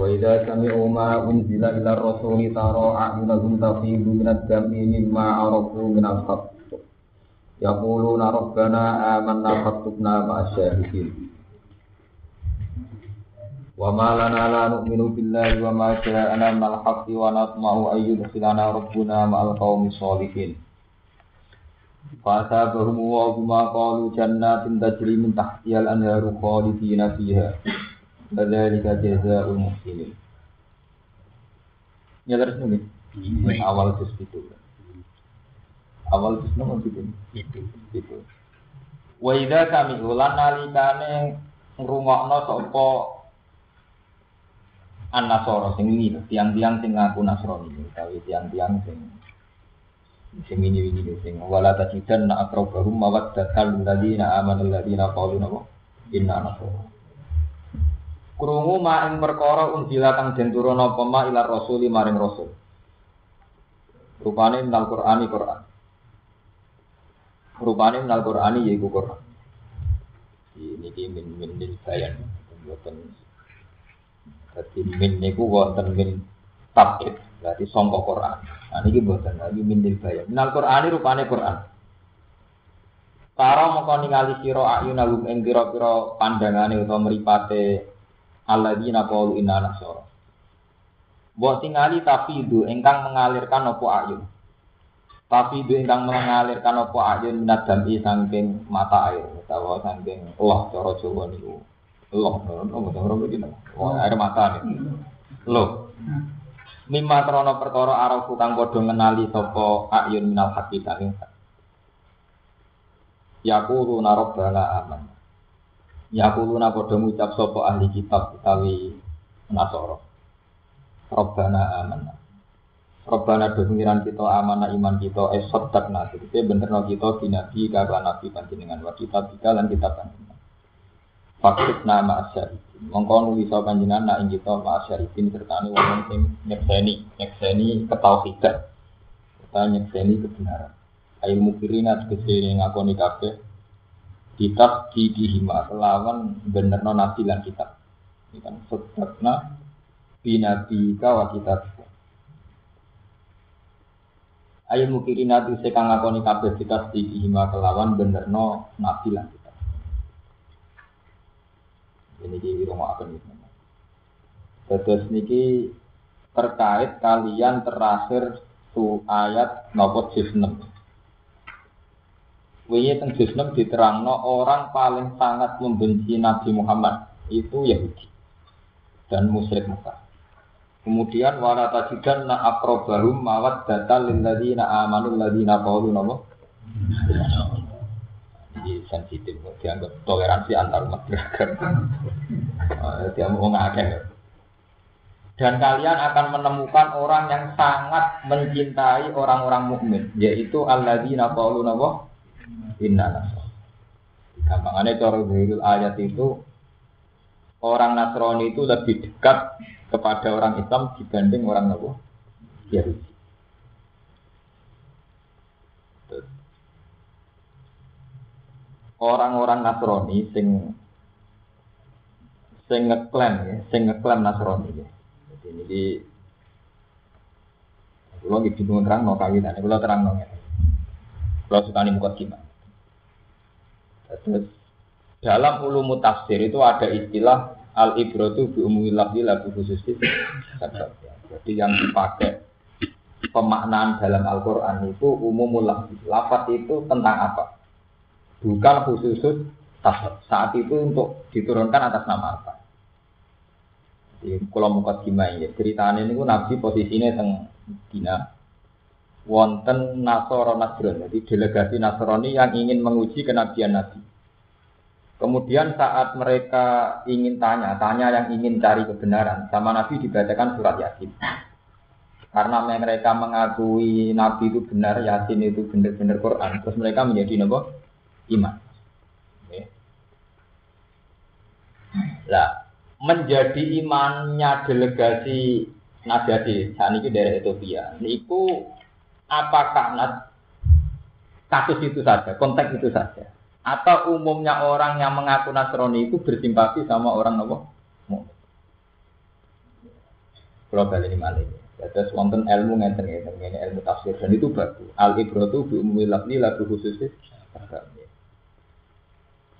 وإذا سمعوا ما أنزل إلى الرسول ترى أعينهم تفيض من الدم مما عرفوا من الحق يقولون ربنا آمنا فاكتبنا مع الشاهدين وما لنا لا نؤمن بالله وما جاءنا من الحق ونطمع أن يدخلنا ربنا مع القوم الصالحين فأثابهم الله بما قالوا جنات تجري من تحتها الأنهار خالدين فيها Kadzalika jazaa'ul muhsinin. Ya terus nih. Awal juz itu. Awal juz nomor itu. Itu. Itu. Wa idza kami ulan nalikane ngrungokno sapa an-nasara sing ini tiang-tiang sing ngaku nasrani utawi tiang-tiang sing sing ini ini sing wala tajidan na akrabahum mawaddatan lil ladina amanu ladina qalu inna nasara Krungu ma ing perkara unjila kang den turuna apa ma ila rasuli maring rasul. Rupane minal Qur'ani Qur'an. Rupane minal Qur'ani yaiku Qur'an. Ini ki min min lil bayan. Mboten Dadi min niku wonten min tabid, berarti sangka Qur'an. Nah niki mboten lagi min lil bayan. Minal Qur'ani rupane Qur'an. Para mongko ningali sira ayunahum ing pira-pira pandangane utawa mripate alladzina qalu inna nasara. Mbok tingali tafidu ingkang mengalirkan apa ayun. Tafidu ingkang mengalirkan apa ayun minat dami saking mata air utawa saking Allah cara Jawa niku. Allah ora begini. Oh, air mata nih. Loh. Mimma krana perkara arafu kang padha ngenali sapa ayun minal saking Yaqulu narabbana aman. Ya kuluna padha ngucap sapa ahli kitab utawi Nasara. Rabbana amanna. Rabbana pengiran kita amanah iman kita esot tak nasi. Kita benerno kita binabi kagak nabi panjenengan wa kitab kita dan kitab panjenengan. Fakut nama asyarifin. Mongko nulis panjenengan nak ing kita ma serta ni wong sing nyekseni, nyekseni ketauhidan. Kita nyekseni kebenaran. Ail mukirina tegese ngakoni kabeh kitab di dihima lawan bener non nabi lan kitab. Ini kan sedekna binabi kawa kitab. Ayo mukirin nanti sekang ngakoni kabeh kita di dihima kelawan bener no nabi lan kitab. Ini di rumah akan ini Terus niki terkait kalian terakhir su ayat nopo juz 6 Wiye teng juz 6 diterangno orang paling sangat membenci Nabi Muhammad itu Yahudi dan musyrik Mekah. Kemudian wala tajidan na akrobahum mawat data lil ladina amanu ladina qalu napa? Jadi sensitif dianggap toleransi antar umat beragam. Dia mau ngakeh. Dan kalian akan menemukan orang yang sangat mencintai orang-orang mukmin, yaitu alladzina qalu napa? Inna nasr. Gampangannya cara zahirul ayat itu orang Nasrani itu lebih dekat kepada orang Islam dibanding orang Nabi Yahudi. Orang-orang Nasrani sing sing ngeklaim ya, sing ngeklaim Nasrani ya. Jadi ini kalau gitu terang no kawinan, kalau terang no ya. Kalau suka nih muka gimana? Terus dalam ulum tafsir itu ada istilah al ibratu bi umumil lafzi lagu khusus Jadi yang dipakai pemaknaan dalam Al-Qur'an itu umumul lafzi. Lafaz itu tentang apa? Bukan khusus tafsir. Saat itu untuk diturunkan atas nama apa? Di kalau muka gimana ya ceritanya ini nabi posisinya teng Dina wonten Nasoro Nasron, jadi delegasi Nasrani yang ingin menguji kenabian Nabi. Kemudian saat mereka ingin tanya, tanya yang ingin cari kebenaran, sama Nabi dibacakan surat Yasin. Karena mereka mengakui Nabi itu benar, Yasin itu benar-benar Quran, terus mereka menjadi nopo iman. Lah, menjadi imannya delegasi Najati saat ini dari Ethiopia. Niku apakah kasus itu saja, konteks itu saja, atau umumnya orang yang mengaku Nasrani itu bersimpati sama orang nopo? Kalau ini malah. Ada wonten ilmu ngeten ngeten ini ilmu tafsir dan itu bagus. Al ibratu bi ummi lafzi lagu khusus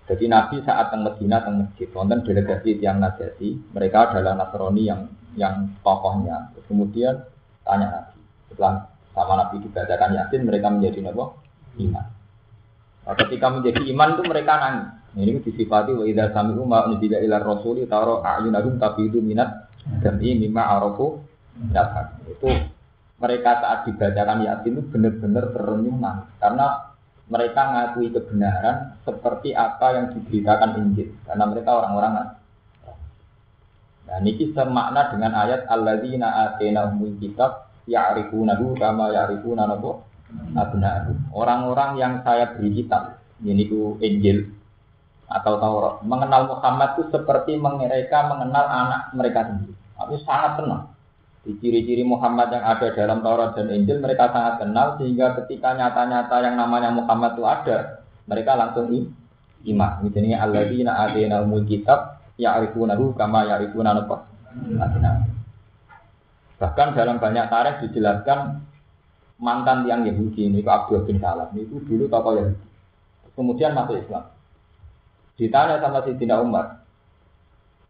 Jadi Nabi saat teng Medina teng masjid wonten delegasi tiang Najati, mereka adalah Nasrani yang yang tokohnya. Kemudian tanya Nabi. Setelah sama Nabi dibacakan Yasin, mereka menjadi nabi Iman. Nah, ketika menjadi iman itu mereka nangis. Ini disifati wa idza sami'u ma unzila ila rasuli taro a'yunahum itu minat dami mimma arafu dapat. Itu mereka saat dibacakan Yasin itu benar-benar terenyuh karena mereka ngakui kebenaran seperti apa yang diberitakan Injil karena mereka orang-orang Nah, niki semakna dengan ayat alladzina atainahumul kitab ya'rifunahu kama ya'rifuna nabo abna'u. Orang-orang yang saya beri kitab, ini ku Injil atau Taurat, mengenal Muhammad itu seperti mereka mengenal anak mereka sendiri. Aku sangat kenal. Di ciri-ciri Muhammad yang ada dalam Taurat dan Injil mereka sangat kenal sehingga ketika nyata-nyata yang namanya Muhammad itu ada, mereka langsung iman. Misalnya alladzina atainahumul kitab ya'rifunahu kama ya'rifuna apa? Bahkan dalam banyak tarikh dijelaskan mantan yang Yahudi ini Abdul bin Salam itu dulu tokoh Yahudi. Kemudian masuk Islam. Ditanya sama si Tina Umar,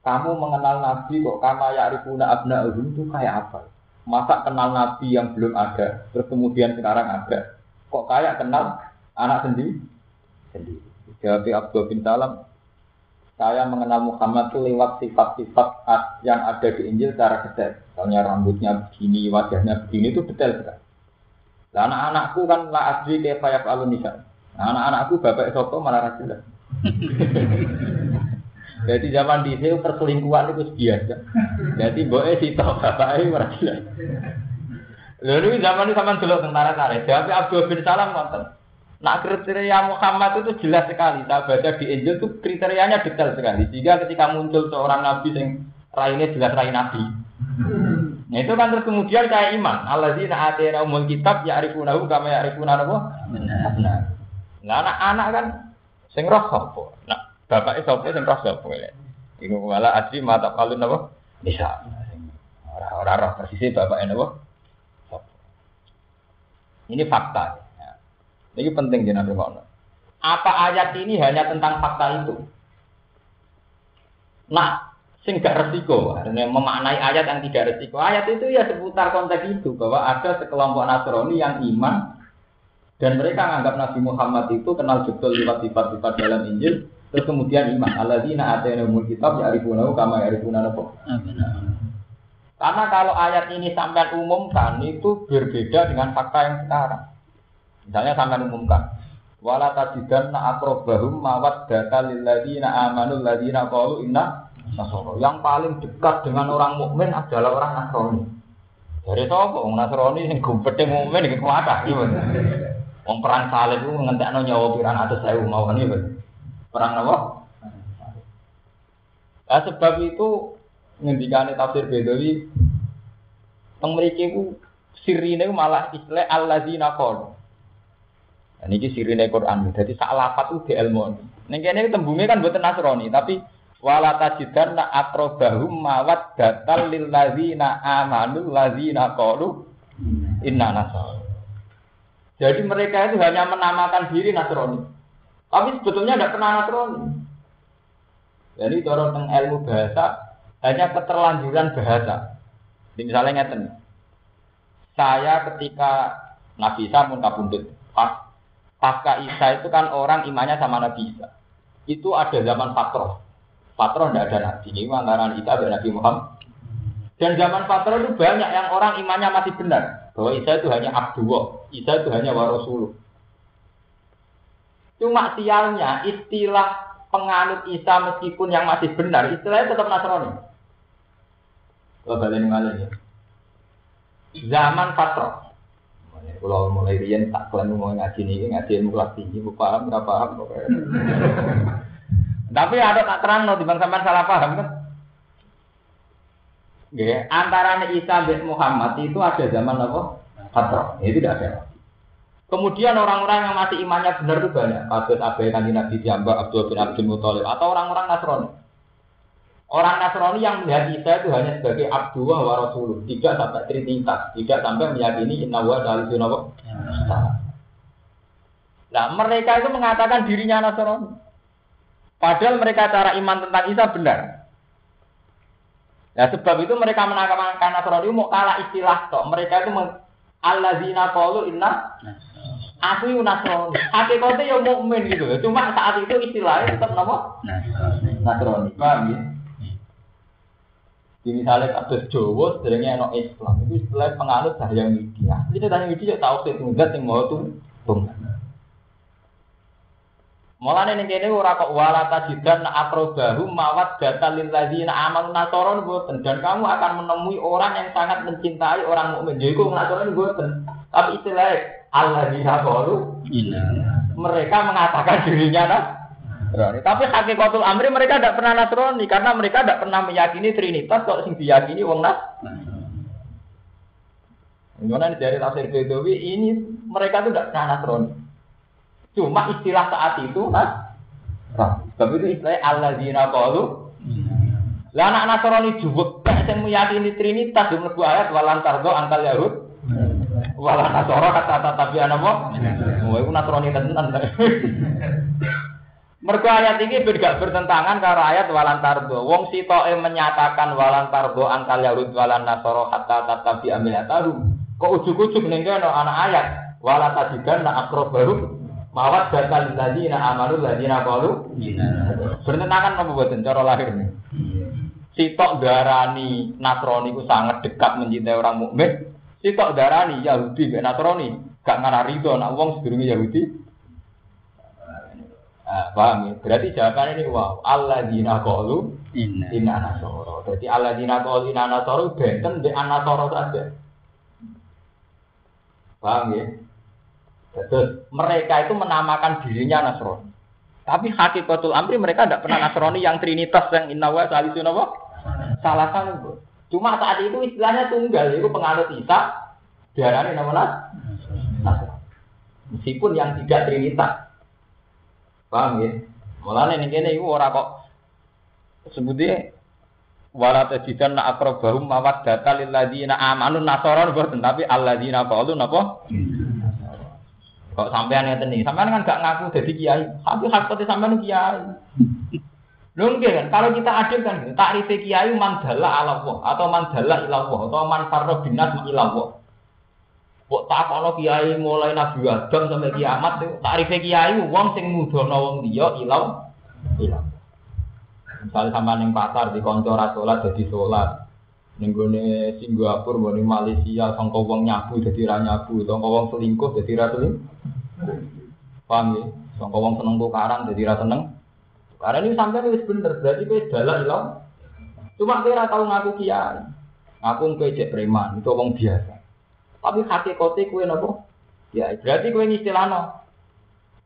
kamu mengenal Nabi kok kama ya'rifuna abna'uhum itu kayak apa? Masa kenal Nabi yang belum ada, terus kemudian sekarang ada. Kok kayak kenal anak sendiri? Sendiri. Jawab Abdul bin Salam, saya mengenal Muhammad itu lewat sifat-sifat yang ada di Injil secara detail. Misalnya rambutnya begini, wajahnya begini itu detail sekali. Nah, anak-anakku kan la asli kayak payak alunisa. Nah, anak-anakku bapak soto malah rajin Jadi zaman di sini perselingkuhan itu biasa. Jadi boe si tau bapak ini rajin. Lalu zaman ini sama dulu tentara tentara. Jadi Abdul bin Salam nonton. Nah kriteria Muhammad itu jelas sekali. Saya baca di Injil itu kriterianya detail sekali. Jika ketika muncul seorang nabi yang lainnya jelas rai nabi. Nah itu kan terus kemudian kayak iman. Allah Alladzina atina umul kitab ya arifunahu kama ya arifuna? Nah, anak-anak kan sing roh sapa? Nah, bapake sapa sing roh ya. Iku malah asli mata apa? Bisa. Ora-ora roh persisnya bapake? Ini fakta. Ini penting di Nabi Muhammad. Apa ayat ini hanya tentang fakta itu? Nah, sing gak resiko, memaknai ayat yang tidak resiko. Ayat itu ya seputar konteks itu bahwa ada sekelompok Nasrani yang iman dan mereka menganggap Nabi Muhammad itu kenal betul lewat sifat-sifat dalam Injil terus kemudian iman alladzina atainahumul kitab ya'rifunahu kama ya'rifuna Karena kalau ayat ini sampai umumkan itu berbeda dengan fakta yang sekarang. Misalnya sampai umumkan. Wala tajidan na akrobahum mawat data lilladina amanu ladina qalu inna nasoro. Yang paling dekat dengan orang mukmin adalah orang Nasrani. Dari sapa wong Nasrani sing gumpete mukmin iki kuwata iki. Wong perang salib ku ngentekno nyawa pirang atus sewu mawon iki. Perang apa? Nah, sebab itu ngendikane tafsir Bedawi teng mriki ku sirine malah istilah alladzina qalu ini ini sirine Quran. Jadi sak lapat udah ilmu. Neng kene tembungnya kan buatan Nasrani, tapi wala tajidan na akrobahum mawat datal lil ladzina amanu ladzina qalu inna nasr. Jadi mereka itu hanya menamakan diri Nasrani. Tapi sebetulnya tidak pernah Nasrani. Jadi cara tentang ilmu bahasa hanya keterlanjuran bahasa. Jadi misalnya ngeten. Saya ketika Nabi Isa pun kabundut, pas Pasca Isa itu kan orang imannya sama Nabi Isa. Itu ada zaman Patro. Patro tidak ada Nabi. Ini antara Isa dan Nabi Muhammad. Dan zaman Patro itu banyak yang orang imannya masih benar. Bahwa Isa itu hanya Abdullah. Isa itu hanya Warasuluh. Cuma sialnya istilah penganut Isa meskipun yang masih benar, istilahnya tetap Nasrani. Kalau ya. zaman fatrah. Kalau mulai rian tak klaim mau ngaji nih, ngaji ilmu kelas tinggi, bu paham, berapa paham Tapi ada tak terang no, bang sampean salah paham kan? Ya, antara Isa bin Muhammad itu ada zaman apa? Fatrah. Itu tidak ada. Kemudian orang-orang yang masih imannya benar itu banyak. Abed Abai Kanji Nabi Jamba, Abdul bin Abdul Muthalib atau orang-orang Nasrani. Orang Nasrani yang melihat Isa itu hanya sebagai Abdullah wa Rasulullah, tidak sampai trinitas, tidak sampai meyakini Inna wa salisun Nah, mereka itu mengatakan dirinya Nasrani. Padahal mereka cara iman tentang Isa benar. Ya sebab itu mereka menangkap Nasrani mau kalah istilah kok. Mereka itu alladzina qalu inna Aku itu Nasrani. Hakikatnya ya mukmin gitu. Cuma saat itu istilahnya tetap nama Nasrani. Paham ya? Di misalnya kasus Jawa, sebenarnya no Islam itu istilah penganut daya media. Itu daya media tahu sih tunggat yang mau tuh tunggat. Mulane ning kene ora kok wala tajidan akrobahu mawat data lil ladzina amanu nasaron boten dan kamu akan menemui orang yang sangat mencintai orang mukmin. Jadi kok nasaron boten. Tapi istilah alladzina qalu mereka mengatakan dirinya Nasrani. Tapi hakikatul amri mereka tidak pernah Nasrani karena mereka tidak pernah meyakini Trinitas kok sing diyakini wong Nas. Gimana dari tafsir Bedawi ini mereka itu tidak pernah Nasrani. Cuma istilah saat itu Nas. Tapi itu istilah alladzina qalu lah anak Nasrani juga sing meyakini Trinitas di mlebu ayat walantardo angkal Yahud. Wala nasoro kata tapi anak apa? Oh, itu nasrani tenan. Mergo ayat ini tidak bertentangan karo ayat walantardo. Wong sitoe menyatakan walantardo angkal yahud walan nasoro hatta tatabi amilatahu. Kok ujuk-ujuk ning kene anak ayat wala tadikan na baru mawat data ladina amanu ladina qalu bertentangan apa boten cara lahir ini. Sitok darani Nasrani ku sangat dekat mencintai orang mukmin, Sitok darani Yahudi mek Nasrani, gak ngarah rido nak wong sedurunge Yahudi. Ah, paham ya? Berarti jawabannya ini wow, Allah dina inna inna nasoro. Jadi Allah dina qalu inna nasoro benten di anasoro saja. Paham ya? Terus mereka itu menamakan dirinya Nasrani. Tapi hakikatul amri mereka tidak pernah Nasrani yang trinitas yang inna wa salisun apa? Salah satu. Cuma saat itu istilahnya tunggal, itu penganut Isa, diarani nama Meskipun yang tidak trinitas. Paham ya? Mulane ning kene iku ora kok sebutnya wala tajidan na akrabahum mawad data lil ladina amanu nasaron boten tapi alladzina qalu napa kok sampean ngeten iki sampean kan gak ngaku dadi kiai tapi hakikate sampean kiai Lho kan, kalau kita adil kan gitu. Takrif kiai mandala ala Allah atau mandala ila Allah atau man farra binas ila Allah. Kok takono kiai mulai Nabi Adam sampai kiamat itu takrif kiai wong sing mudono wong liya ila ila. Misalnya sama neng pasar di konco salat jadi sholat. Ning gone Singapura, gone Malaysia, sangka wong nyabu dadi ra nyabu, sangka wong selingkuh dadi ra selingkuh. Paham ya? Sangka wong seneng tukaran dadi ra seneng. Karena ini sampai itu bener, berarti kowe dalan ilang. Cuma kira tahu ngaku kiai. Ngaku kowe cek preman, itu orang biasa. Tapi hati kote kue nopo? Ya, berarti kue ngistilano.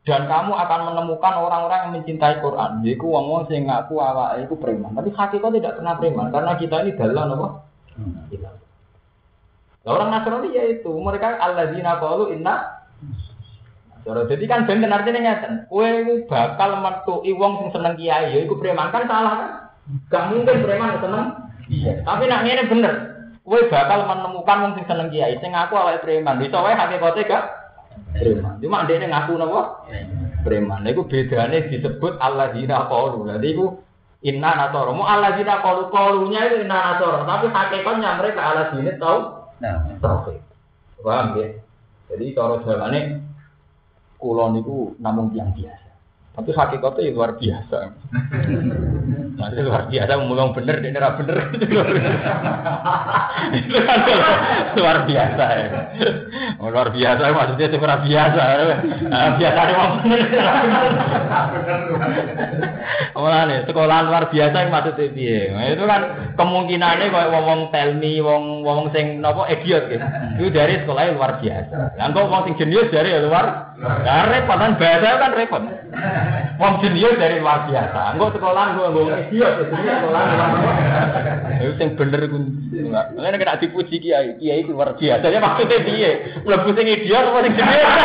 Dan kamu akan menemukan orang-orang yang mencintai Quran. Jadi wong wong sing ngaku awak itu preman. Tapi hati kau tidak pernah preman karena kita ini dalan apa? Kita. Nah, orang Nasrani ya itu mereka alladzina qalu inna Cara jadi kan ben artinya ngeten. Kowe bakal metu wong sing seneng kiai ya iku preman kan salah kan? Gak mungkin preman seneng. Iya. Tapi nak ngene bener. Kowe bakal menemukan wong sing seneng kiai sing ngaku awake preman. Iso wae hakikate gak preman. Cuma ndekne ngaku napa? Preman. Lha iku bedane disebut alladzina qalu. Lha iku inna nasara. Mu alladzina qalu qalunya itu inna nasara, tapi hakikatnya mereka alladzina tau. Nah, tauhid. Paham ya? Jadi cara jawane Kulon niku namung tiang biasa. Tapi hakikatnya ya luar biasa. Masih luar biasa ngomong bener, dia nera bener. Itu kan luar biasa ya. Luar biasa maksudnya itu luar biasa. Nah, biasa memang bener. nih sekolah luar biasa yang maksudnya piye. Nah, itu kan kemungkinannya kayak wong telmi, wong wong sing nopo idiot gitu. Itu dari sekolahnya luar biasa. Yang kok wong sing jenius dari luar. Nah, repot kan bahasa kan repot. Wong jenius dari luar biasa. Engko sekolah engko engko idiot sekolah. Itu sing bener ku. Ngene kena dipuji kiai, kiai itu luar biasa. Ya maksudnya piye? Mlebu sing idiot apa sing jenius?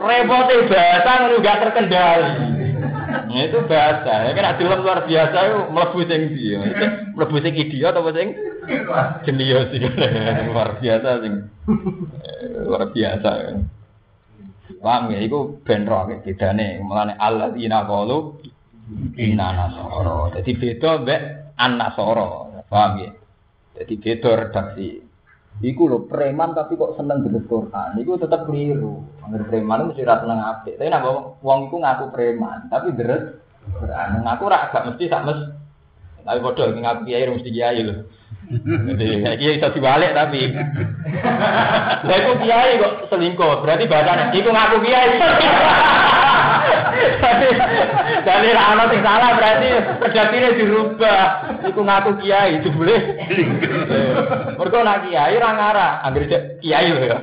Repotnya bahasa ngono gak terkendali. Nah, itu bahasa. Ya kan ada luar biasa itu mlebu sing dia. Mlebu sing idiot apa sing jenius sih. luar biasa sing luar biasa. Paham ya, itu benro bedane mulane alladzina qalu inna nasara. Jadi beda mbek an nasara. Paham ya? Jadi beda redaksi. Iku lho preman tapi kok seneng dengan Quran. Iku tetap keliru. Angger preman mesti ra seneng apik. Tapi nek wong iku ngaku preman, tapi deres Quran. Ngaku ra gak mesti sak mes. Tapi padha ngaku kiai mesti kiai lho. Kiai bisa dibalik tapi. Lah iku kiai kok selingkuh, berarti bahasane iku ngaku kiai. Jadi ra ono sing salah berarti redaksine dirubah. Iku ngaku kiai jebule. Mergo nak kiai ra ngarah, anggere kiai ya.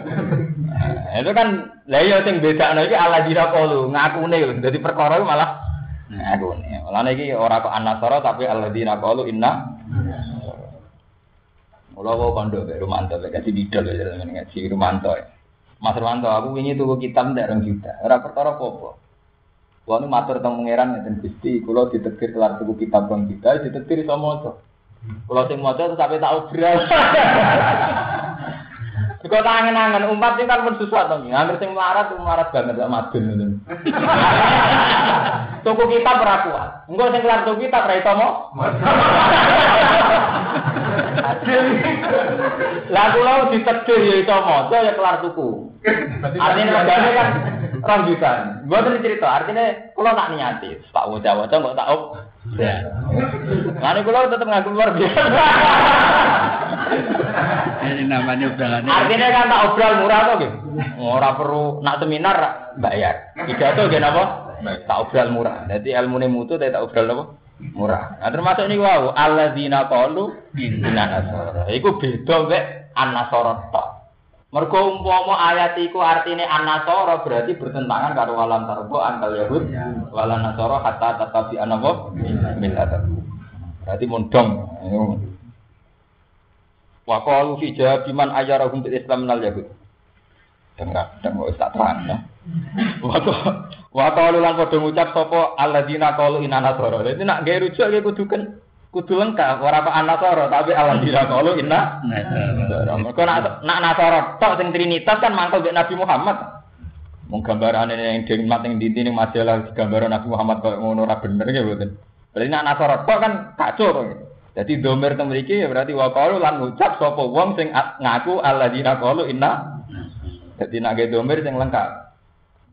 Itu kan lah ya sing bedakno ala dira qalu, ngakune lho. Dadi perkara malah ngakune. Malah iki ora kok anasara tapi alladzina qalu inna Mula kau kondo be Rumanto, be kasih bidol ya dengan ngaji Rumanto. Mas Rumanto, aku ingin tuh kitab ndak orang juta. Ora perkara. Kulo nu matur teng pangeran ngeten Gusti, kula ditekir kelar tuku kitab bang kita, ditekir iso maca. Kulo sing maca tapi tak obral. Kok tangan-tangan umat ini kan pun susah to. Angger sing melarat melarat banget gak madun ngono. Tuku kitab ora kuat. Engko sing kelar tuku kitab ora iso mo. Lah kula ditedir ya iso maca ya kelar tuku. Artinya regane kan rong juta. Mboten cerita, artinya kula tak niati, tak waca-waca kok tak op. Ya. Lan kula tetep ngaku luar biasa. Ini namanya obrolan. Artinya kan tak obral murah tuh gitu. Ora perlu nak seminar bayar. Pidato nggih napa? Tak obral murah. Jadi ilmune mutu tak obral apa? Murah. Nah termasuk ini wow, alladzina qalu inna nasara. Iku beda mek an-nasara tok. Mergo umpama ayat iku artine an-nasara berarti bertentangan karo walan tarbo antal yahud walan nasara hatta tatabi anapa milatan. Berarti mondong. Wa qalu fi jawabiman ayyarahum bil Islam minal yahud. Dengar, dan mau tak terang ya. Wa qalu lan padha ngucap sapa alladzina qalu inna nasara. Dadi nak gawe rujuk iki kudu kan kudu lengkap ora kok anasara tapi alladzina qalu inna nasara. Mergo nak nak nasara tok sing trinitas kan mangkel mek Nabi Muhammad. Mung gambarane yang dingmat ning dinti ning majalah gambaran Nabi Muhammad kok ngono ora bener ya mboten. Berarti nak nasara tok kan kacau. Jadi domir teng mriki ya berarti wa qalu lan ngucap sapa wong sing ngaku alladzina qalu inna. Jadi nak ge domir sing lengkap.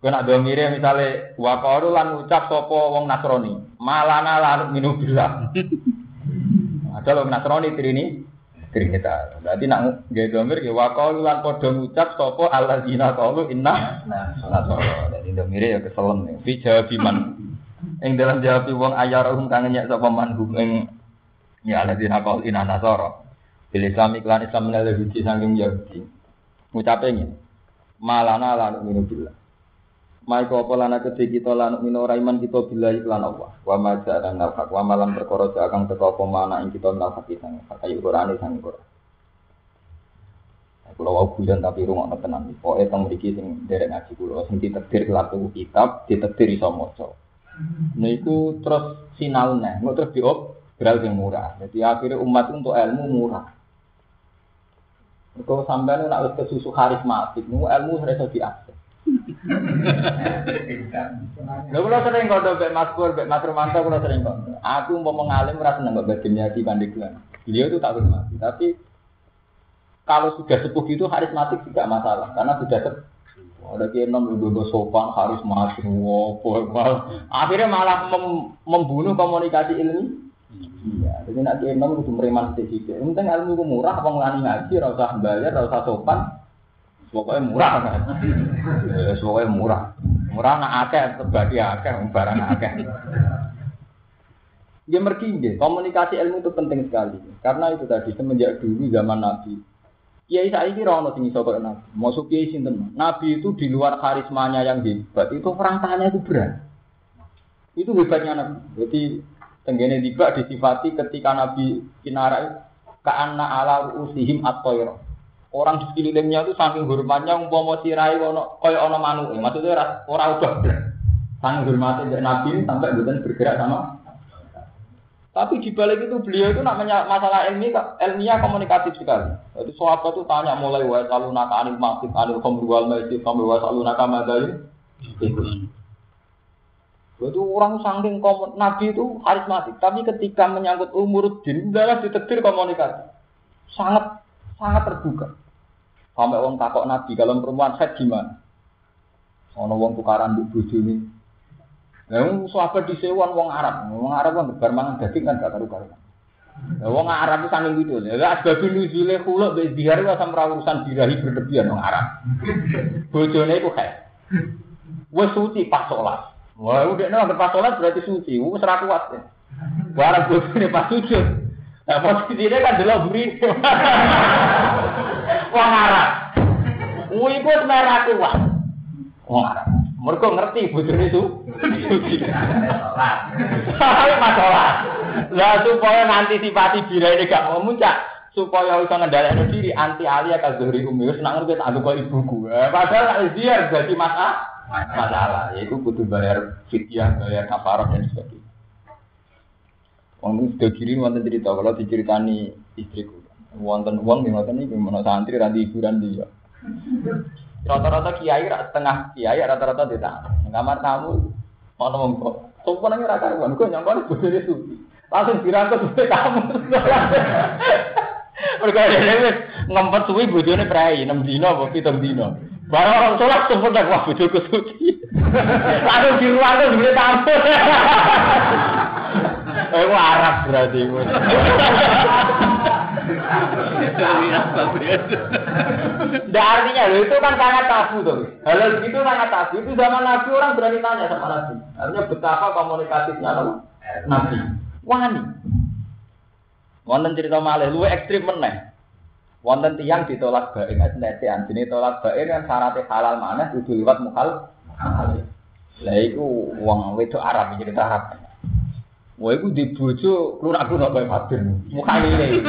Kowe nak domire misale wa qalu lan ngucap sapa wong Nasrani, malana larut minu bila. Ada lo Nasrani trini Trinitas. Berarti nak ge domir ge wa qalu lan padha ngucap sapa alladzina qalu inna nasara. Jadi domire ya keselem. Fi jawabiman. Ing dalam jawab wong ayarahum kang nyek sapa manhum ing Ya alladzina qalu inna nasara. Bil Islam iklan Islam minal Yahudi saking Yahudi. Ngucape ngene. Malana lan minu billah. Mai ko apa lana kedhe kita lan minu ora iman kita billahi lan Allah. Wa ma ja'ala nal haq wa malam perkara akan teka apa mana ing kita haq sang kayu Qur'ane sang Qur'an. Kulo wau guyon tapi rungokno tenan. Pokoke teng mriki sing derek ngaji kulo sing ditetir tuku kitab, ditetir iso maca. Niku terus sinau neh, terus diop beral yang murah. Jadi akhirnya umat untuk ilmu murah. Kalau sampai nak wis kesusu karismatik, nu ilmu harus diakses. Lha kula sering kok mbek Mas Pur, mbek Mas Romanto kula sering kok. Aku mau mengalim ora seneng kok badhe di Pandeglang. Beliau itu tak hormati, tapi kalau sudah sepuh itu karismatik tidak masalah karena sudah Ada kiai nom juga sopan, karismatik, wopo, akhirnya malah mem- membunuh komunikasi ilmi. Iya, jadi nak kiai nom kudu mereman sedikit. Penting ilmu murah, apa ngelani ngaji, rasa bayar, rasa sopan. Pokoknya murah kan. Ya, pokoknya murah. Murah nak akeh, terbagi akeh, barang akeh. Ya mergi komunikasi ilmu itu penting sekali. Karena itu tadi semenjak dulu zaman Nabi. Kiai saiki ora ono sing iso kaya Nabi. Masuk kiai sinten? Nabi itu di luar karismanya yang hebat, itu perangkanya itu berat. Itu hebatnya Nabi. Jadi tenggene tiba disifati ketika Nabi kinarai ka'anna ala usihim at-tayr. Orang di sekelilingnya itu saking hormatnya umpama sirai ono kaya ono manuk. Maksudnya ora ora berat. Saking hormatnya Nabi sampai bukan bergerak sama tapi di balik itu beliau itu namanya masalah ilmiah, ilmiah komunikatif sekali. Jadi sahabat itu tanya mulai wa salunaka anil masjid anil khamr wal maisir sampai wa salunaka madain. Itu orang saking komun, Nabi itu karismatik, tapi ketika menyangkut umur din, adalah ditetir komunikasi. Sangat sangat terbuka. Sampai orang takok Nabi, kalau perempuan set gimana? Ono wong tukaran di bojo ini, Yang sahabat disewan wong Arab, wong Arab kan bar mangan daging kan gak karu-karuan. Lah wong Arab itu saking gitu. Lah asbab nuzule khuluk be dihar wa urusan birahi berlebihan wong Arab. Bojone iku kae. Wes suci pas sholat. Wah, udah nih pas sholat berarti suci. Wes ora kuat. Barang bojone pas sujud. Nah, posisinya kan delok buri. Wong Arab. Wih, iku merah kuat. Wong Arab. Mereka ngerti bojone itu. Masalah. Lah supaya ngantisipasi bira ini gak muncak, supaya bisa ngendalikan diri anti alia kazuri umi wis nak ngerti tak kok ibuku. Eh, padahal dia jadi masalah. Masalah, yaitu butuh bayar fidyah, bayar kafarah dan sebagainya. Wong ini sudah kiri wonten cerita kalau diceritani istriku. Wonten uang di wonten ini gimana santri ranti hiburan dia. Rata-rata kiai setengah kiai rata-rata di kamar tamu Ono wong kok. Sopan nang ora karuan, kok nyangkone bojone suci. Langsung dirangkut suwe tamu. Mergo dhewe ngempet suwi bojone prei 6 dina apa 7 dina. Barang orang sholat sempet tak wah bojoku suci. Langsung dirangkut suwe tamu. Eh, Arab berarti. Tidak artinya loh itu kan sangat tabu tuh. Hal itu sangat tabu. Itu zaman Nabi orang berani tanya sama Nabi. Artinya betapa komunikatifnya loh. Nabi. Wani. Wonten cerita malih luwe ekstrim meneh. Wonten tiang ditolak baik netean. Jadi tolak baik kan syaratnya halal mana kudu liwat muhal. Lah iku wong wedok Arab cerita Arab. Wah, iku di bojo klunak-klunak bae Fatir. Mukane ini.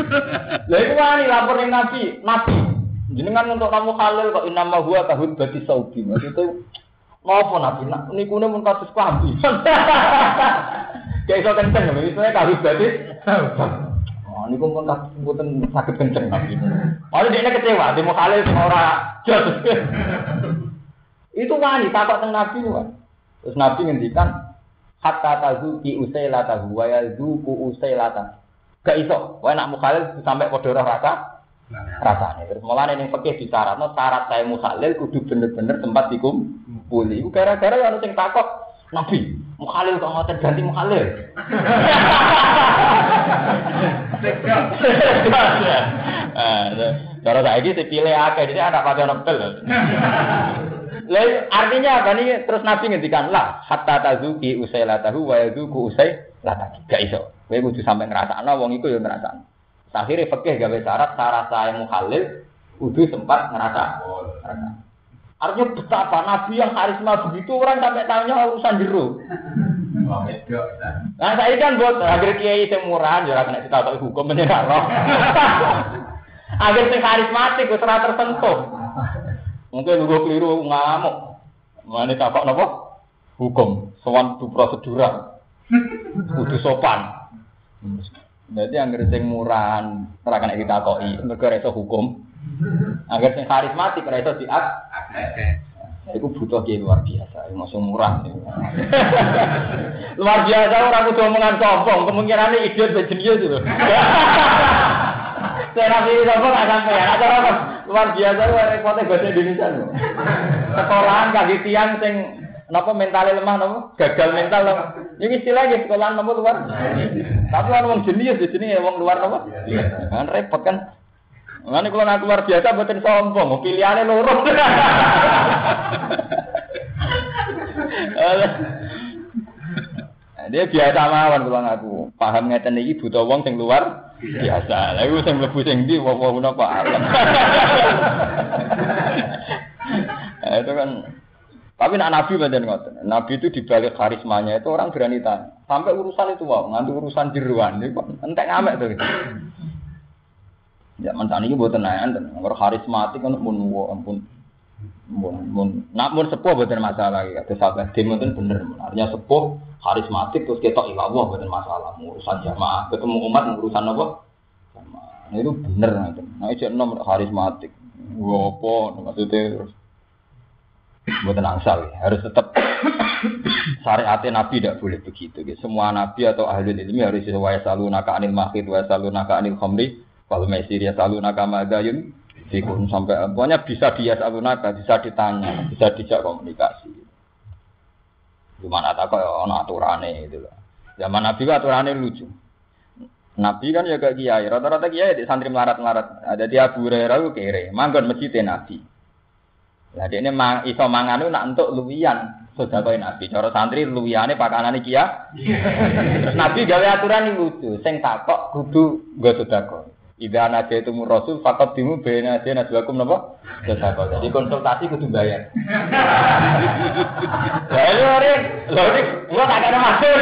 Lah iku wani lapor ning Nabi, Nabi. Jenengan untuk kamu halal kok inama huwa tahud bati saudi. Maksudnya ngopo Nabi? Nak niku mun kasus klambi. Kayak iso kenceng itu tahud bati. Oh, niku mun kasus mboten saged kenceng Nabi. Malah dia kecewa, dia mau halal sing ora jos. Itu wani takut teng Nabi. Terus Nabi ngendikan hatta tazuki usailata wa yazuku usailata. Gak iso, wae nak mukhalil sampai padha rasa rasane. Terus mulane ning fikih disyaratno syarat saya mukhalil kudu bener-bener tempat dikumpuli. Iku gara-gara ya ono sing takok Nabi, mukhalil kok ngoten ganti mukhalil. Cara saiki dipilih akeh, jadi anak pakai nepel. Lalu artinya apa nih? Terus Nabi ngendikan lah hatta tazuki usai latahu wa yazuku usai latahi. Gak iso. Kowe kudu sampai ngrasakno wong iku ya ngrasakno. Akhirnya fikih gawe syarat syarat saya muhalil kudu sempat ngerasa. Artinya betapa Nabi yang karisma begitu orang sampai tanya urusan jeruk. Nah saya kan buat akhir kiai yang murah, jangan kena kita tahu hukum menyerah Akhir sing karismatik, wis tersentuh. Mungkin lu keliru ngamuk. Mana takok nopo? Hukum, sowan tu prosedural. Kudu sopan. Jadi anggar sing murahan ora kena ditakoki, mergo iso hukum. Anggar sing karismatik ora iso diak. Iku butuh kiai luar biasa, masuk murah. luar biasa orang kudu omongan sombong, kemungkinan idiot bejenius itu. Saya nabi sombong nggak sampai ada apa? Luar biasa lu repotnya bahasa Indonesia lu. Sekolahan kaki tiang sing napa mentalnya lemah napa gagal mental napa. Ini istilahnya sekolahan napa luar. Tapi orang wong jenius di sini ya wong luar napa. Kan repot kan. Ngene kalau nak luar biasa mboten sombong, pilihannya loro. Dia biasa mawon kula ngaku. Paham ngeten iki buta wong sing luar biasa. Lah iku sing mlebu sing ndi wong napa alam. itu kan tapi nak nabi badan ngoten. Nabi itu dibalik karismanya itu orang berani tanya. Sampai urusan itu wow, nganti urusan jeruan itu entek ngamek tuh. Ya mantan ini buat tenayan, nomor karismatik kan pun ampun mun mun nak mun sepuh bukan masalah ya terus sahabat dem itu bener artinya sepuh karismatik terus kita ilah Allah bukan masalah urusan jamaah. Ketemu umat urusan apa? Nah, itu bener itu. Nah itu nomor karismatik. Gua apa maksudnya terus. Buatan angsal ya. harus tetap syariat nabi tidak boleh begitu gitu. semua nabi atau ahli ilmi harus sesuai selalu naka anil mahid wa selalu naka anil khamri kalau mesir ya selalu naka madayun Fikun sampai pokoknya bisa dia naga, bisa ditanya, bisa dijak komunikasi. Gimana tak kok ono aturane itu loh. Zaman Nabi aturane lucu. Nabi kan ya kayak kiai, rata-rata kiai di santri melarat-melarat. Ada dia Abu Hurairah kere, manggon masjid Nabi. Lah dia ini mang, iso mangan nak untuk luwian sedekah Nabi. Cara santri luwiyane pakanane kia. Terus Nabi gawe aturan lucu, sing takok kudu nggo sedekah. Ida naja itu rasul fakat dimu bena aja najwakum nopo Jadi konsultasi kudu bayar. Ya ini orang, lo ini gua tak ada masuk.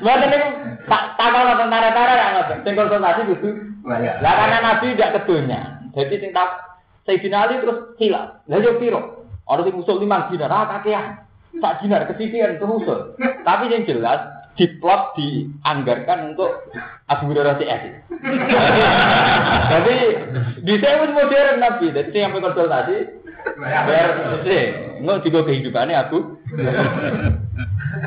Buat ini tak tak kalau tentara-tentara yang nggak sing konsultasi kudu bayar. Lah karena nabi tidak kedunya. Jadi sing tak Sayyidina Ali terus hilang. Yo piro? Orang sing usul lima dinar, ah kakean tak dinar kesisian terus. Tapi yang jelas diplot dianggarkan untuk Hurairah CS. Jadi di saya pun modern Nabi. Jadi saya sampai konsultasi sih. Nggak juga kehidupannya aku.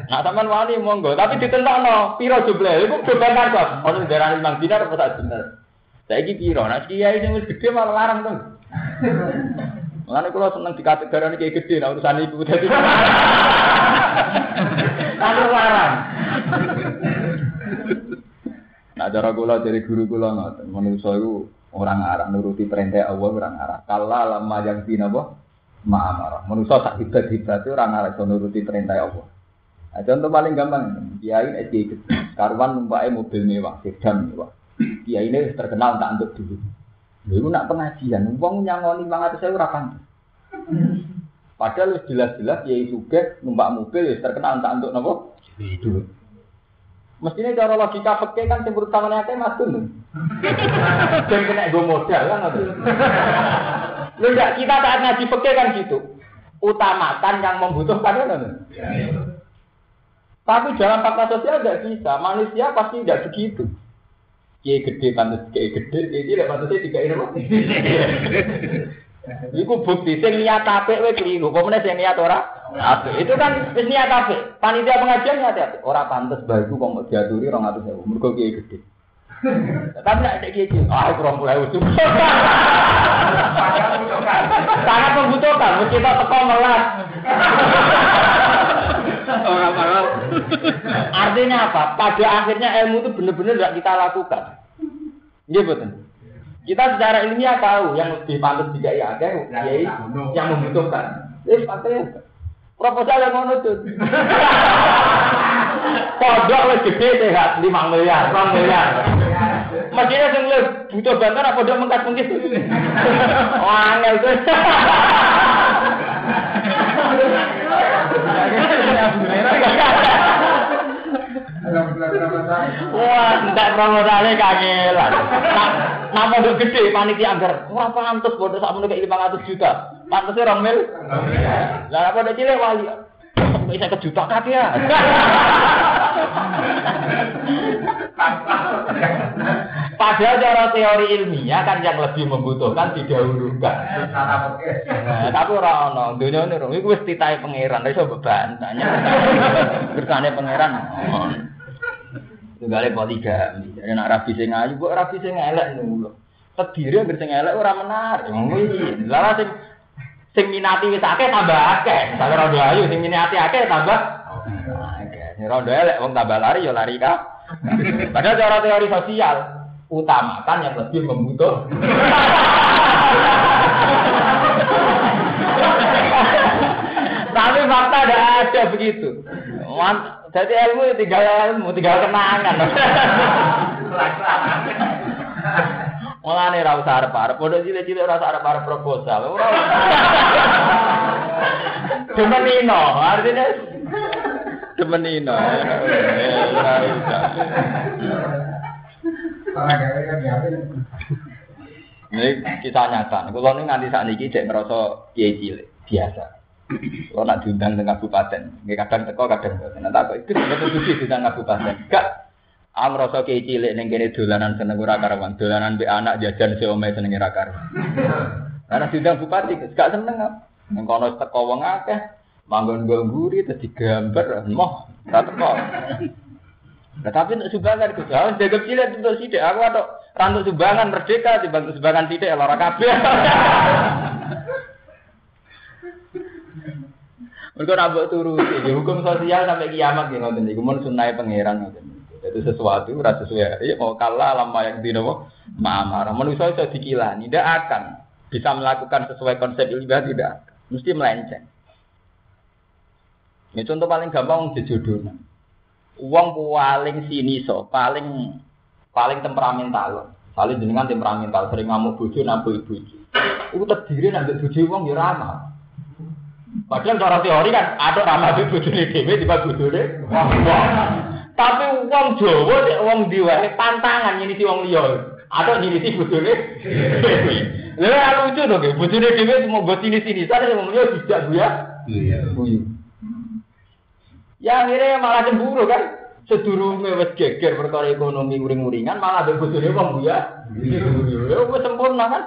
Nah, teman wali monggo, tapi ditentang no, piro jumlah, itu coba kan Orang darah lima dinar apa tak dinar? Saya ini piro, nah kiai yang gede malah larang tuh. Mengenai kalau seneng dikategorikan kayak gede, nah urusan ibu jadi. Tapi larang. Nah cara kula dari guru kula ngoten, manusa iku orang arah nuruti perintah Allah orang arah. Kala lama yang dina apa? Ma'amara. Manusa tak hebat itu orang arah iso nuruti perintah Allah. Nah, contoh paling gampang, kiai ini gede, karuan numpaknya mobil mewah, sedan mewah. Kiai ini terkenal tak untuk dulu. Lha nak pengajian, wong nyangoni 500.000 ora pantes. Padahal jelas-jelas yai juga numpak mobil ya terkenal tak untuk nopo dulu. Mestinya cara logika peke kan sing tangannya akeh mas tuh. Dan kena gue modal kan Lu enggak kita saat ngaji peke kan gitu. Utamakan yang membutuhkan kan. Tapi dalam fakta sosial tidak bisa. Manusia pasti tidak begitu. Kiai gede pantas kiai gede, kiai cilik pantasnya tiga ini. Iku bukti sing niat apik wae keliru. Pemene sing niat ora apik. Itu kan wis niat apik. Panitia pengajian niat apik. Ora pantes bae kok mau diaturi 200.000. Mergo kiai gede. Tapi nek kiai cilik, ah 20.000 cukup. Sangat membutuhkan, mesti kita teko melas. Orang. Artinya apa? Pada akhirnya ilmu itu benar-benar tidak kita lakukan. Iya betul. Kita secara ilmiah tahu yang lebih pantas juga ya ada ya, yang membutuhkan. Eh, pantai proposal yang ngono tuh. Pondok lebih gede sehat 5 miliar, 2 miliar. Mestinya sing butuh bantuan apa pondok mengkat mungkin. Oh, angel tuh. Wah, enggak promosane kangelan. Nah, mau gede panitia anggar. Ora pantes bodoh sak meneh 500 juta. Pantese 2 mil. Lah apa cilik wali. Bisa ke juta kaki ya. Padahal cara teori ilmiah kan yang lebih membutuhkan didahulukan. Nah, tapi orang ono, dunia ini itu wis titahe pangeran, iso bebantahnya. Kersane pangeran. Tunggale poligami. Jadi nak rabi sing ayu, kok rabi sing elek ngono. Tediri anggere sing elek ora menarik. Kuwi. Sing sing minati wis akeh tambah akeh. Sampe rondo ayu sing minati akeh tambah akeh. Sing rondo elek wong tambah lari ya lari ka. Padahal cara teori sosial utamakan yang lebih membutuhkan. Tapi fakta ada ada begitu. Jadi ilmu ya tinggal ilmu, tinggal kenangan. Mulane ra usah arep-arep, padha cilik-cilik ora usah arep-arep proposal. Ora. Demenino, artinya demenino. Ora usah. Ini kisah nyata. Kalau ini nganti saat ini cek ngerasa kiai cilik biasa. Kalau nak diundang dengan kabupaten, nggak kadang teko kadang boten. Nanti aku itu betul betul diundang kabupaten. Gak, am rasa kiai cilik kene dolanan seneng ora karuan, dolanan be anak jajan si omai seneng ora karuan. Karena diundang bupati, gak seneng. Neng kono teko wong akeh, manggon gamburi terus digambar, moh, ora teko. Nah, tapi untuk sumbangan Gus, harus jaga cilik untuk sidik. Aku atau rantuk sumbangan merdeka dibantu sumbangan tidak lara kabeh. Mereka nabok turu, ya, hukum sosial sampai kiamat ya ngoten niku mun sunai pangeran ngoten. Itu sesuatu ora sesuai. Ya mau kalah lama yang di nopo ma'amar. Manusia iso dikilani, tidak akan bisa melakukan sesuai konsep ibadah tidak. Mesti melenceng. Ini contoh paling gampang jejodohan. Uang paling sini so, paling paling temperamental. Saling jenengan temperamental, sering ngamuk bojo nambah ibu. Itu terdiri nanti bojo uang ya ramah. Padahal cara teori kan ada ramah di bojone dhewe tiba bojone. Tapi uang Jawa nek wong diwae pantangan ini si wong liya. Ada ini si bojone. Lha lucu dong, bojone dhewe mau buat sini sini, sana wong liya tidak buya. Iya. Ya akhirnya malah cemburu kan. Sedurunge wis geger perkara ekonomi uring-uringan malah mbek bojone wong buya. Ya wis sempurna kan.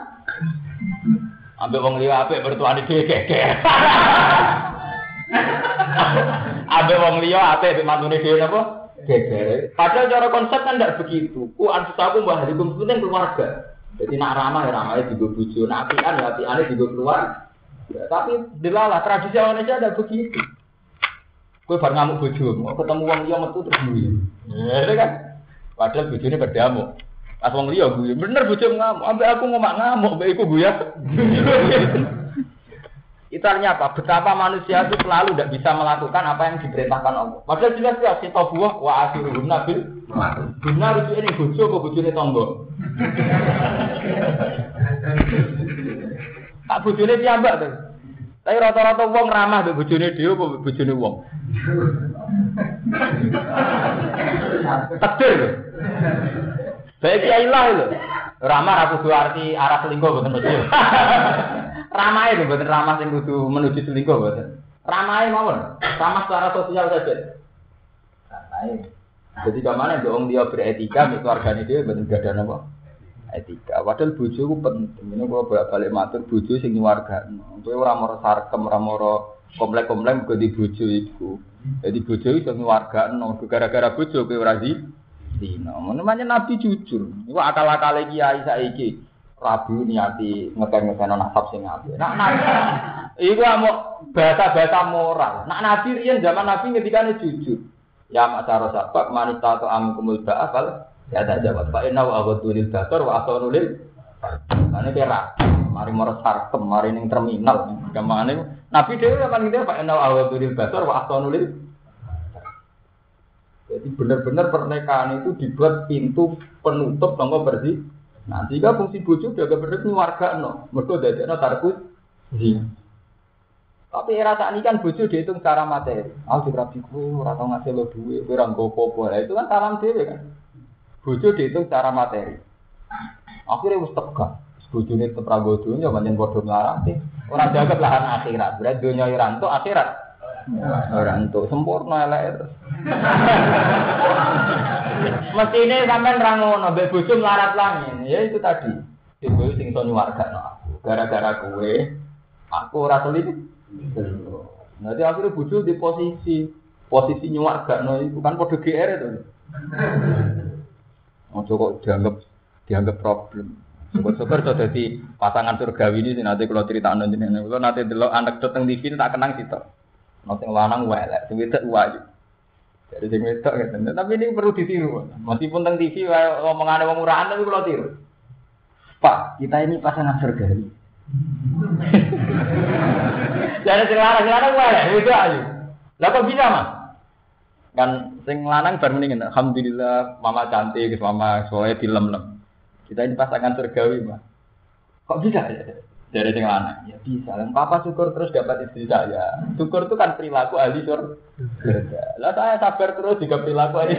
Ambek wong liya apik bertuane dhewe geger. Ambek wong liya apik mbek mantune dhewe napa? Geger. Padahal cara konsep kan tidak begitu. Ku anfusaku mbah hukum penting keluarga. Jadi nak ramah ya ramah di bojo, nak apian ya apiane di keluar. Ya, tapi dilalah tradisi Indonesia ada begitu. Kue bar ngamuk bojo, mau ketemu wong liya metu terus guyu. Ya kan. Padahal bojone berdamuk. Pas wong liya guyu, bener bojo ngamuk, ambek aku ngomak ngamuk, ambek iku guyu. Itu artinya apa? Betapa manusia itu selalu tidak bisa melakukan apa yang diperintahkan Allah. Padahal jelas jelas kita buah wa akhiruhum nabil. Benar itu ini bojo apa bojone tonggo? Tak bojone piyambak tuh. Tapi rata-rata wong ramah mbek bojone dhewe apa bojone wong? Takdir. Baik kiai lah lho. Ramah aku kudu arti arah selingkuh boten mesti. Ramah itu boten ramah sing kudu menuju selingkuh boten. Ramah mawon. Ramah secara sosial saja. Ramah. Jadi ke mana dong dia beretika, keluarganya dia boten gak ada apa? Etika. Padahal bojo ku penting. Ini kalau balik matur bojo sing warga. Kowe ora moro sarkem, ora moro komplek-komplek kok di bojo iku. Jadi bojo itu ngewargakno gara-gara bojo kowe ora dino. Namanya Nabi jujur. Iku akal-akal kiai saiki. Rabu niati ngeken-ngeken nasab sing apik. Nak nabi iku mau bahasa-bahasa moral. Nak nabi riyen zaman nabi ngendikane jujur. Ya macara sabab manita atau amkumul ba'afal ya tak jawab. Pak inna wa aghadulil basar wa asonulil. Ane kira mari moro sarkem mari ning terminal. Gamane nabi dhewe kan ngene Pak inna wa aghadulil basar wa. Jadi benar-benar pernikahan itu dibuat pintu penutup tonggo bersih. Nah, jika fungsi bojo jaga bener warga no, mergo dadekno tarkus zina. Tapi era saat ini kan bojo dihitung secara materi. Ah, di rapi ku, ngasih lo duit, nggo apa Itu kan salam dhewe kan. Bojo dihitung secara materi. Akhirnya wis tegak. Bojone tetep ra nggo dunya pancen padha nglarati. Ora jaga lahan akhirat. Berarti dunya ora entuk akhirat. Ora entuk sempurna elek terus. Mestine sampean ra ngono, mbek bojo melarat langit. Ya itu tadi. Ibu sing iso nyuwargakno aku. Gara-gara kowe aku ora selingkuh. Nanti akhirnya bojo di posisi posisi nyuwak gak no itu kan kode GR itu. Ojo kok dianggap dianggap problem. Syukur-syukur so jadi pasangan surgawi ini sih nanti kalau cerita anu jenengan kalau nanti dulu anak tentang TV tak kenang situ. Nanti lanang welek, sing wedok wae. Jadi wedok gitu. Tapi ini perlu ditiru. Meskipun tentang TV omongan wong murahan tapi kalau tiru. Pak, kita ini pasangan surgawi. Jadi sing lanang sing lanang welek, ayo. Lah kok bisa, Mas? Kan sing lanang baru mendingin, alhamdulillah mama cantik, mama soalnya dilem-lem. Kita ini pasangan surgawi, Mas. Kok bisa ya? Dari sing lanang. Ya bisa. Dan papa syukur terus dapat istri saya. Syukur itu kan perilaku ahli surga. Lah saya sabar terus juga perilaku ahli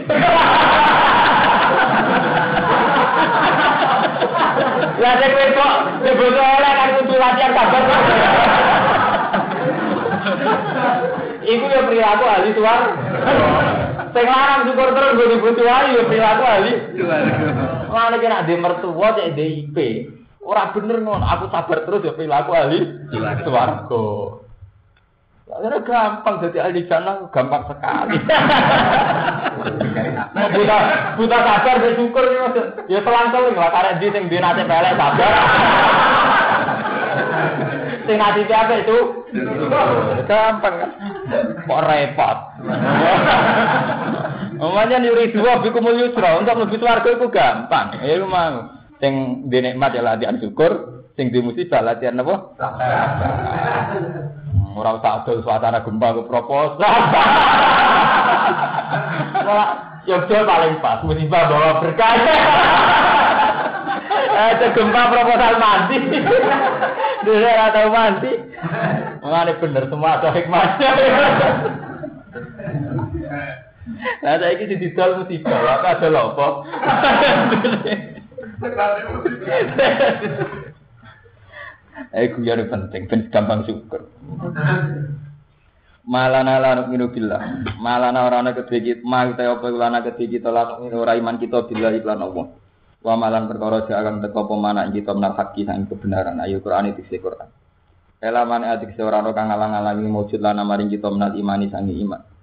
Lah sing kok sebut oleh kan kudu latihan sabar. Iku ya perilaku ahli suar. Sing lanang syukur terus gue dibutuh aja ya perilaku ahli. Mana kira di mertua cek DIP. Orang bener non, aku sabar terus ya perilaku ahli swarga. Karena gampang jadi ahli jannah gampang sekali. buta buta sabar bersyukur ya ya selang-seling lah karena di sing dinate pelek sabar. Sing apa itu? Gampang kan? Kok repot? Umumnya nyuri dua bikumul yusra untuk lebih swarga itu gampang. Ya lu mau. Sing di nikmat ya latihan syukur, sing di musibah latihan apa? Ora usah adol suasana gempa ke proposal. Yogyo paling pas, musibah bawa berkah. Ada gempa proposal mati. Dia tahu mati. Mengane bener semua ada hikmahnya. Nah, saya ini didol musibah, apa ada lopo. Eh, guyon penting, ben gampang syukur. Malana la nu'minu billah. Malana ora ana kedhe kita, ma uta apa lana kedhe kita la nu'minu ora kita billah iklan Allah. Wa malan perkara jalan teko apa mana kita menal haki sang kebenaran. Ayo Quran itu Quran. Elaman adik seorang orang ngalang-alangi wujud lana maring kita menal imani sangi iman.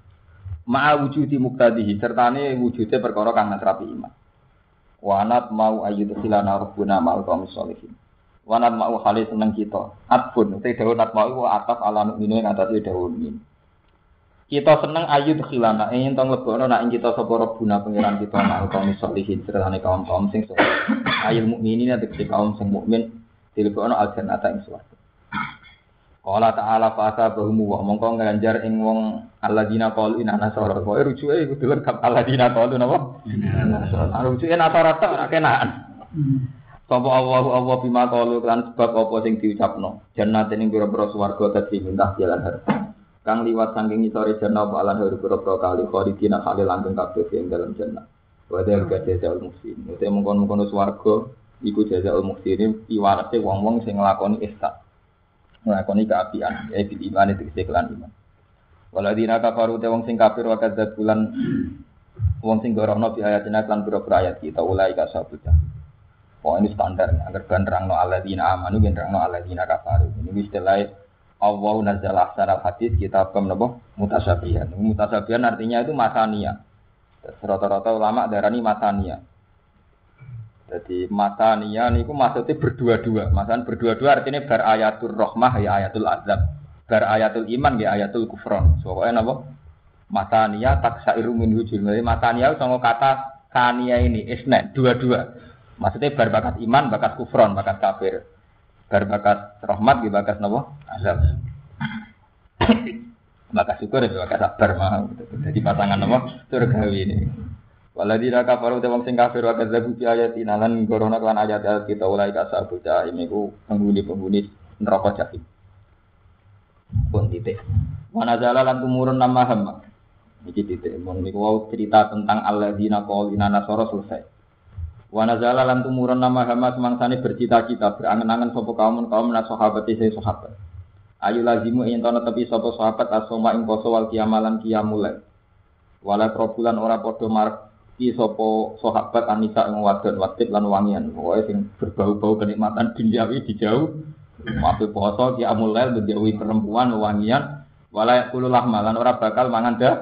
Ma'a wujudi muktadihi sertane wujudnya perkara kang nasrapi iman. Wanat mau ayu silana rabbuna ma'al qaum sholihin. Wanat mau hale seneng kita. Atfun te dawuh nat mau ataf ala nu'minu ing atas dawuh min. Kita seneng ayu khilana ing to mlebono nak kita sapa rabbuna pangeran kita ma'al qaum sholihin sertane kaum-kaum sing saleh. Ayul mukminin tegese kaum sing mukmin dilebono al jannata ing swarga. Qala ta'ala fa asabahum wa mongko nganjar ing wong alladzina qalu inna nasara. Wa rujuke iku lengkap alladzina qalu napa? Nasara. Rujuke nasara tok ora kenaan Sapa Allah Allah bima qalu kan sebab apa sing diucapno? Jannate ning pira-pira swarga dadi mintah jalan harta. Kang liwat saking ngisore jannah apa alan haru pira-pira kali khalidina kali langgeng kabeh ing dalam jannah. Wa dalika jazaul muhsin ute mongkon-mongkon swarga iku jazaul muhsin iwarate wong-wong sing nglakoni ihsan nglakoni keapian ya bil iman itu kelan iman waladina kafaru te wong sing kafir wa kadzab bulan wong sing gorono bi ayatina lan pira-pira ayat kita ulai ka sabuta Oh ini standar, agar kan terangno aladina amanu, kan terangno aladina kafaru. Ini istilah Allah nazal ahsanal hadis kita pem nabo mutasabihan. Mutasabihan artinya itu masania. Rata-rata ulama darani masania. Jadi matania niku maksudnya berdua-dua. Masalah berdua-dua artinya bar ayatul rahmah ya ayatul azab. Bar ayatul iman ya ayatul kufron. Pokoknya napa? Matania taksairu min hujur. Jadi matania sama kata tania ini isna dua-dua. Maksudnya bar bakat iman, bakat kufron, bakat kafir. Bar bakat rahmat ya bakat napa? Azab. bakat syukur ya bakat sabar mah. Jadi pasangan napa? Surgawi ini. Waladina kafaru te wong sing kafir wa kadzabu bi ayatina lan gorono kan ayat ayat kita ulai ka sabu jahim iku penghuni-penghuni neraka jahim. Pun titik. Mana jala lan tumurun nama hamba. Iki titik. Mun niku wau cerita tentang alladzina qaulina nasara selesai. Wa nazala lan tumurun nama hama semangsane bercita-cita berangen-angen sapa kaum kaum nas sahabat isi sahabat. Ayu lazimu ing tono tepi sapa sahabat asoma ing poso wal kiamalan kiamule. Wala probulan ora padha marek iki sapa sahabat anisa ing wadon wadib lan wangian. Pokoke sing berbau-bau kenikmatan duniawi dijauh. Mafi poso ki amulail menjauhi perempuan wangian. Wala kulo malan ora bakal mangan dah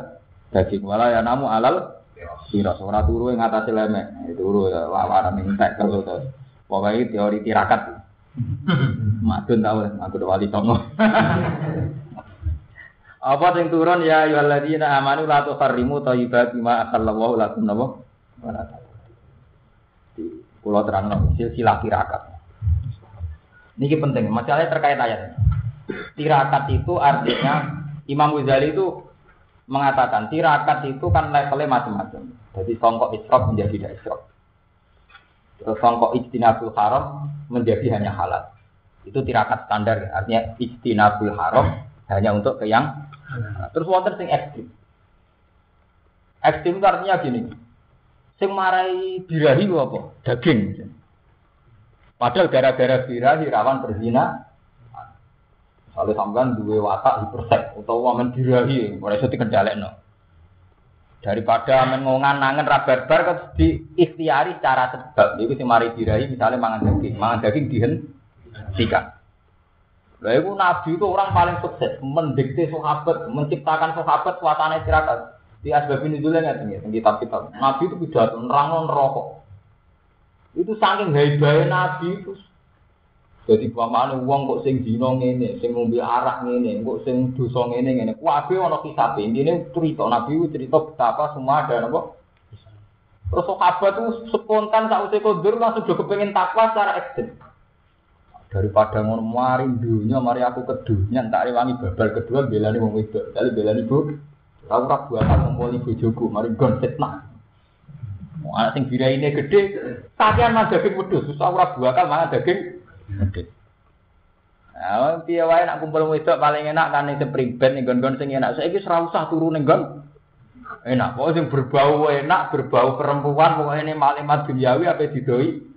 daging. Wala ya namu alal siros ora turu ing atase lemek. Turu ya lawaran ning tekel terus pokoke teori tirakat. Madun tau aku wali songo apa sing turun ya ayyuhalladzina amanu la tuharrimu thayyibati ma akallahu lakum napa Pulau terang silsilah tirakat. Ini penting, masalahnya terkait ayat. Tirakat itu artinya Imam Ghazali itu mengatakan tirakat itu kan levelnya macam-macam. Jadi songkok isrok menjadi tidak. Terus songkok ijtinabul haram menjadi hanya halal. Itu tirakat standar, artinya ijtinabul haram hanya untuk ke yang terus wonten sing ekstrim. Ekstrim artinya gini. Sing marai birahi apa? Daging. Padahal gara-gara birahi rawan berzina. Kalau sampean dua watak hipersek utawa men dirahi, ora iso dikendhalekno. Daripada mengongan nangen rabar-bar kok di ikhtiari secara sebab. Itu sing mari dirahi misalnya mangan daging, mangan daging dihentikan. Lah itu nabi itu orang paling sukses mendikte sahabat, menciptakan sahabat suasana istirahat. Di asbab ini dulu nggak tinggi, kitab-kitab. Nabi itu pidato nerang rokok. Itu saking hebatnya nabi itu jadi pamane wong kok sing dina ngene, sing ngombe arak ngene, kok sing dosa ngene ngene. Kabeh ana kisabe. Intine cerita Nabi cerita betapa semua ada napa? Terus sahabat itu spontan saat usia kodur langsung juga kepengen takwa secara ekstrim. Daripada ngono mari dunia, mari aku ke dunia, tak rewangi babal kedua belani wong wedok. Kali belani bu, aku ora buatan ngumpul bojoku, mari gon fitnah. Anak sing ini gede, kakean mah daging wedhus, susah ora buakal mana daging Oke. Nah, piye wae nak kumpul wedok paling enak kan ning sepriben ning gon-gon sing enak. Saiki ora usah turu ning gon. Enak, kok sing berbau enak, berbau perempuan pokoknya ini malimat duniawi apa didoi.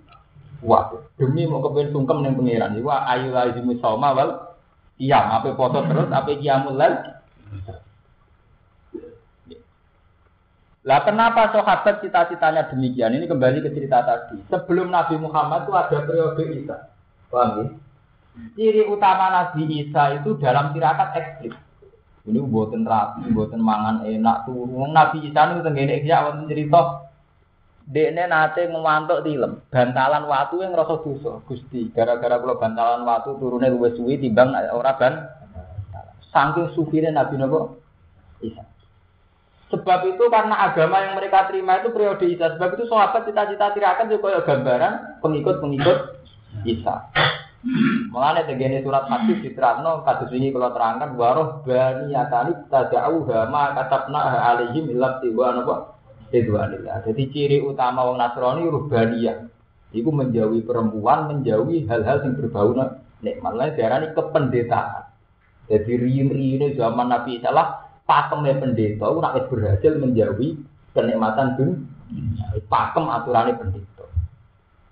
Wah, demi mau kepen sungkem ning pangeran. Iku ayu lazimu soma wal iya, apa foto terus, apa kiamul lal. Lah kenapa sahabat cita-citanya demikian? Ini kembali ke cerita tadi. Sebelum Nabi Muhammad itu ada periode Isa. Paham ya? Ciri utama Nabi Isa itu dalam tirakat ekstrim. Ini buatan rapi, buatan mangan enak turun. Nabi Isa itu tenggene ya wonten cerita Dekne nate ngewantuk tilem, bantalan watu yang ngerasa dosa. Gusti, gara-gara kalau bantalan watu turunnya luwes suwi timbang ora ban. Saking sufine Nabi Nabi Isa. Sebab itu karena agama yang mereka terima itu periode Isa. Sebab itu sahabat cita-cita tirakat juga gambaran pengikut-pengikut Isa. Mulane tegene surat hadis diterangno kados ini kalau terangkan waroh bani yatani tadau ma katabna alaihim ilab tiwa napa ridwanillah. Jadi ciri utama wong Nasrani rubbaniyah. Iku menjauhi perempuan, menjauhi hal-hal yang berbau nikmat. Lain diarani kependetaan. Jadi riin-riine zaman Nabi Isa lah pakemnya pendeta, ora berhasil menjauhi kenikmatan dunia. Pakem aturannya pendeta.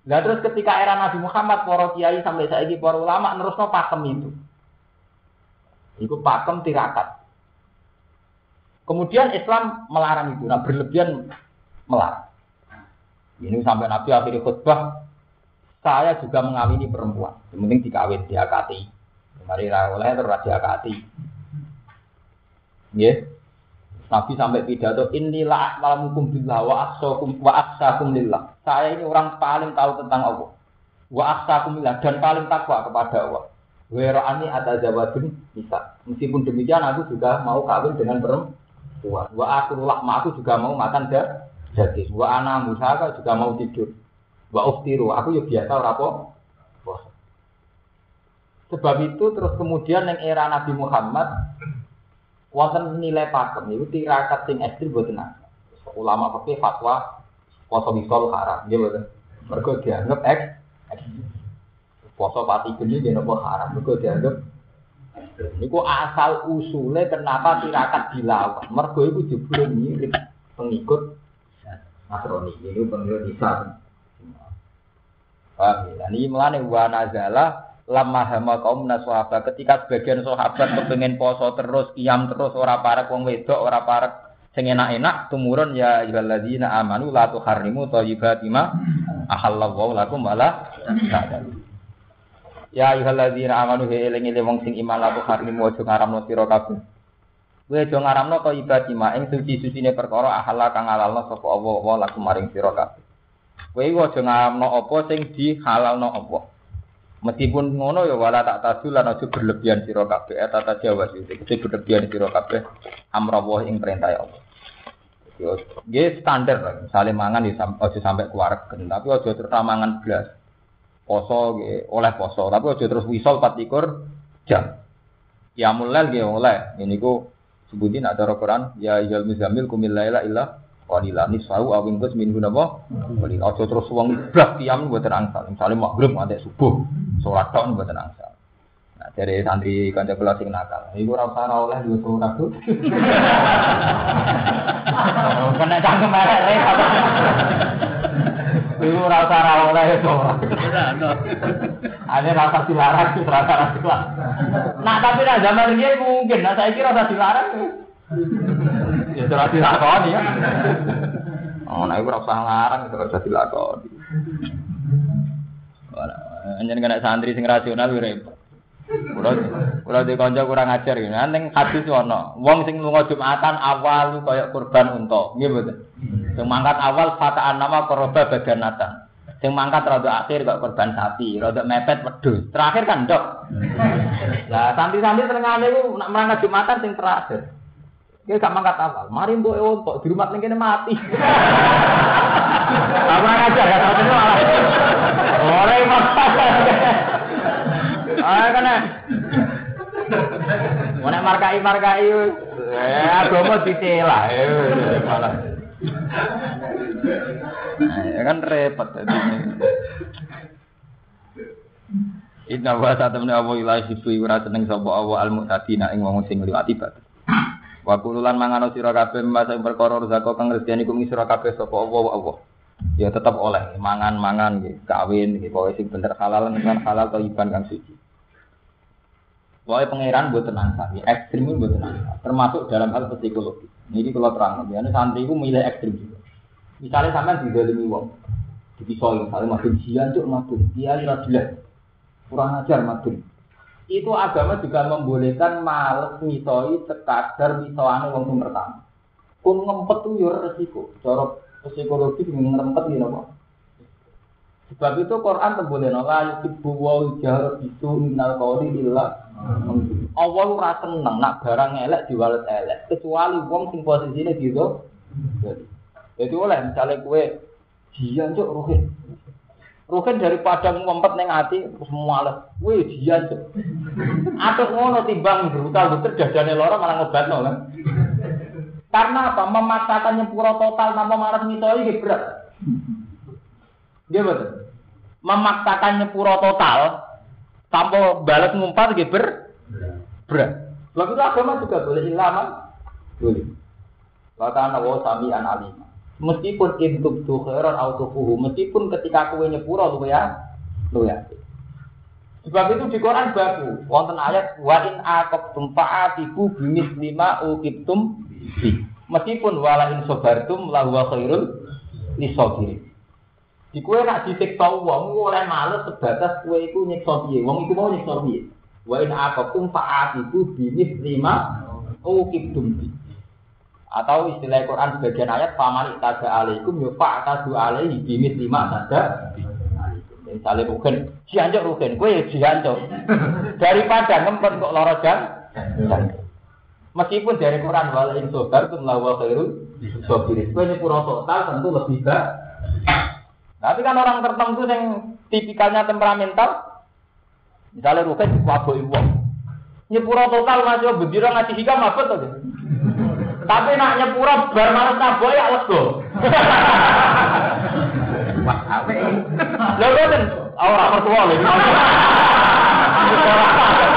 Nah terus ketika era Nabi Muhammad, para kiai sampai saiki para ulama nerusno pakem itu. Itu pakem tirakat. Kemudian Islam melarang itu, nah berlebihan melarang. Ini sampai Nabi akhiri khutbah, saya juga mengawini perempuan. Yang penting dikawin, diakati. Mari oleh terus diakati. Ya. Nabi sampai pidato inilah malam hukum billah wa aksakum wa aksakum lillah. Saya ini orang paling tahu tentang Allah. Wa aksakum lillah dan paling takwa kepada Allah. Werani ada jawaban bisa. Meskipun demikian aku juga mau kawin dengan perempuan. Wa akulullah aku juga mau makan daging. Wa ana musaka juga mau tidur. Wa uftiru aku ya biasa rapo. Sebab itu terus kemudian yang era Nabi Muhammad wonten nilai pakem itu tirakat sing ekstrim boten ulama fikih fatwa poso misol haram nggih boten mergo dianggap eks poso pati geni dia nopo haram mergo dianggap Niku asal usulnya kenapa tirakat dilakukan. Mergo itu jebule mirip pengikut Nasrani. Ini pengikut Isa. Paham ya? Ini melane wa nazala lama hama kaum sahabat ketika sebagian sahabat kepengen poso terus kiam terus ora parek wong wedok ora parek sing enak-enak tumurun ya ayyuhalladzina amanu la tuharrimu thayyibati ma ahallallahu lakum wala Ya ayyuhalladzina amanu he eling wong sing iman la tuharrimu aja ngaramno sira kabeh Kowe aja ngaramno thayyibat ma ing suci-sucine perkara ahala kang halalno sapa Allah wa lakum maring sira kabeh. Kowe aja ngaramno apa sing dihalalno Allah. Meskipun ngono ya wala tak tadu lan aja berlebihan sira kabeh eta ta jawa sing berlebihan sira kabeh amrawah ing perintah Allah. Yo, standar lah. Misalnya mangan ya aja sampai keluarga, tapi aja terus mangan belas. Poso oleh poso, tapi aja terus wisol 24 jam. Ya mulai nggih oleh. Ini ku sebutin ada Al-Qur'an ya ayyuhal muzammil kumil laila illa qalila nisfa'u aw inqus minhu napa qalila. Aja terus wong blas tiam mboten angsal. Misale maghrib nganti subuh, salat tok mboten angsal. Nah, dari santri kanca kula sing nakal. Iku ora usah oleh duwe surat tuh. Kena cangkem merek repot. Iku ora usah oleh surat. Ada rasa dilarang, rasa rasa Nah tapi nah zaman mungkin, nah saya kira rasa dilarang. Ya surat dilakoni ya. Oh, nah itu rasa ngarang, itu rasa dilakoni. Hanya kena santri sing rasional repot. Kulo kulo di kanca kurang ajar iki. Ning hadis ana, wong sing lunga Jumatan awal kaya kurban unta. Nggih mboten. Sing mangkat awal fataan nama koroba badanatan. Sing mangkat rada akhir kok korban sapi, rada mepet wedhus. Terakhir kan ndok. Lah santri-santri tengane iku nak mangkat Jumatan sing terakhir. Dia gak mangkat awal. Mari mbok untuk di rumah ning kene mati. Apa aja ya satu malah. Ora Ah kena. Mana markai markai, eh agama ditelah, eh malah. Ya kan repot tadi. Inna wa satamna awu ilahi sifu ora seneng sapa awu al mu'tadina ing wong sing liwati batas. Wa kululan mangano sira kabeh masa perkara rezeki kang rezekine kuwi sira kabeh sapa Allah Allah. Ya tetap oleh mangan-mangan nggih, kawin nggih, pokoke sing bener halal dengan halal iban kang suci. Pokoknya pangeran buat tenang saja, ekstrim pun buat tenang termasuk dalam hal psikologi. Ini kalau terang, ya, santri itu milih ekstrim juga. Misalnya sampai di dalam wong, di pisau misalnya madun jian cuk madun, dia ira jelek, kurang ajar madun. Itu agama juga membolehkan males misoi sekadar misoane wong sing pertama. Kun ngempet tuh yo resiko, cara psikologi ngempet gitu apa? Sebab itu Quran temboleh la yuhibbu wa jahr bisu innal qawli illa Allah ora seneng nak barang elek diwalet elek kecuali wong sing posisine gitu. Jadi oleh misalnya kue jian cok ruhin. Ruhin daripada ngumpet neng hati terus males. Kue jian cok. Atau ngono timbang brutal betul dadane loro malah ngobatno kan. Karena apa? Memaksakan nyepuro total tanpa malas mitoi berat. Dia betul memaksakan nyepuro total tanpa balas ngumpat gitu ber berat. Lalu itu agama juga boleh ilaman, boleh. Kata wa sami an alim. Meskipun intub tu khairan autofuhu, meskipun ketika kue nyepuro lu ya, lu ya. Sebab itu di Quran baku, wonten ayat wa in aqabtum fa'atibu bimis lima ukibtum bi. Meskipun wala in sabartum lahu khairul lisabirin. Di kue nak disiksa wong oleh males sebatas kue iku nyiksa piye. Wong iku mau nyiksa piye. Wa in aqatum fa'atiku bimis lima ukibtum bi. Atau istilah Quran sebagian ayat paman itaga alaikum yo fa'tadu alaihi bimis lima saja. Misalnya rugen, jiancok rugen, kue ya jiancok. Daripada ngempet kok loro jam, Meskipun dari Quran wala in sobar tum lawa khairul sabirin. Kue nyepuro total tentu lebih baik. Tapi kan orang tertentu yang tipikalnya temperamental, misalnya rugen wabuk ibu, nyepura total masih bendera ngasih hikam apa tuh? Tapi nak nyepura bar malas nabo ya lego. Wah, apa? Lalu kan orang mertua lagi.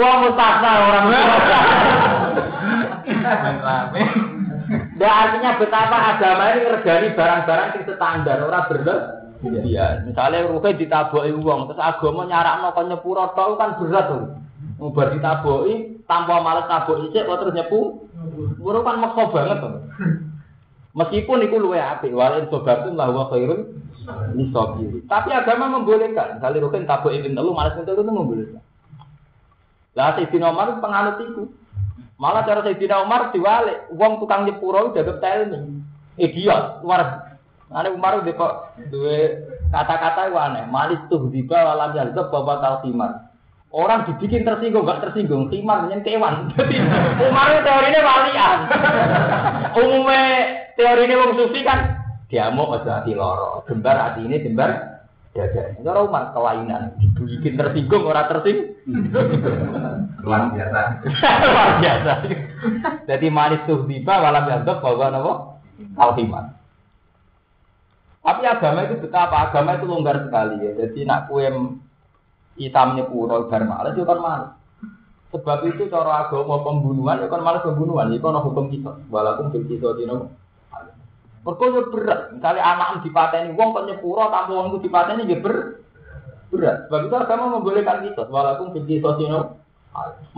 tua mustakna orang tua. Ya artinya betapa agama ini ngergani barang-barang yang standar orang bener. Iya, misalnya ruhe ditaboki uang, terus agama nyarakno kon nyepuro tok kan berat tuh. Ngubar ditaboki tanpa males taboki sik kok terus nyepu. Puro kan maksa banget tuh. Meskipun itu luwe apik, walin sobatun lah wa khairun nisabiri. Tapi agama membolehkan. Kali rukin tabuk ibn telu malas itu itu membolehkan. Lah Sayyidina Umar penganut itu. Malah cara Sayyidina Umar diwalik, wong tukang nyepuro udah telmi. Idiot, luar. Ane Umar udah kok duwe kata-kata aneh. Malis tuh di bawah alam jalzab bapak talqimar. Orang dibikin tersinggung, gak tersinggung, timar kewan. Jadi Umar itu teorinya walian. Umumnya teorinya wong sufi kan diamuk aja hati loro, gembar hati ini gembar dada. Cara Umar kelainan, dibikin tersinggung orang tersinggung. Luar biasa. Luar biasa. Jadi manis tuh tiba malam jatuh bahwa nopo Alhiman. Tapi agama itu betapa agama itu longgar sekali ya. Jadi nak kue hitamnya pura bar malas itu kan malas. Sebab itu cara agama pembunuhan itu kan malas pembunuhan. Itu kan hukum kita. Walaupun kita dino. Perkara berat. Misalnya anak dipateni wong kok nyepuro tanpa wong itu dipateni ya ber berat. Sebab itu agama membolehkan kita walaupun kita dino.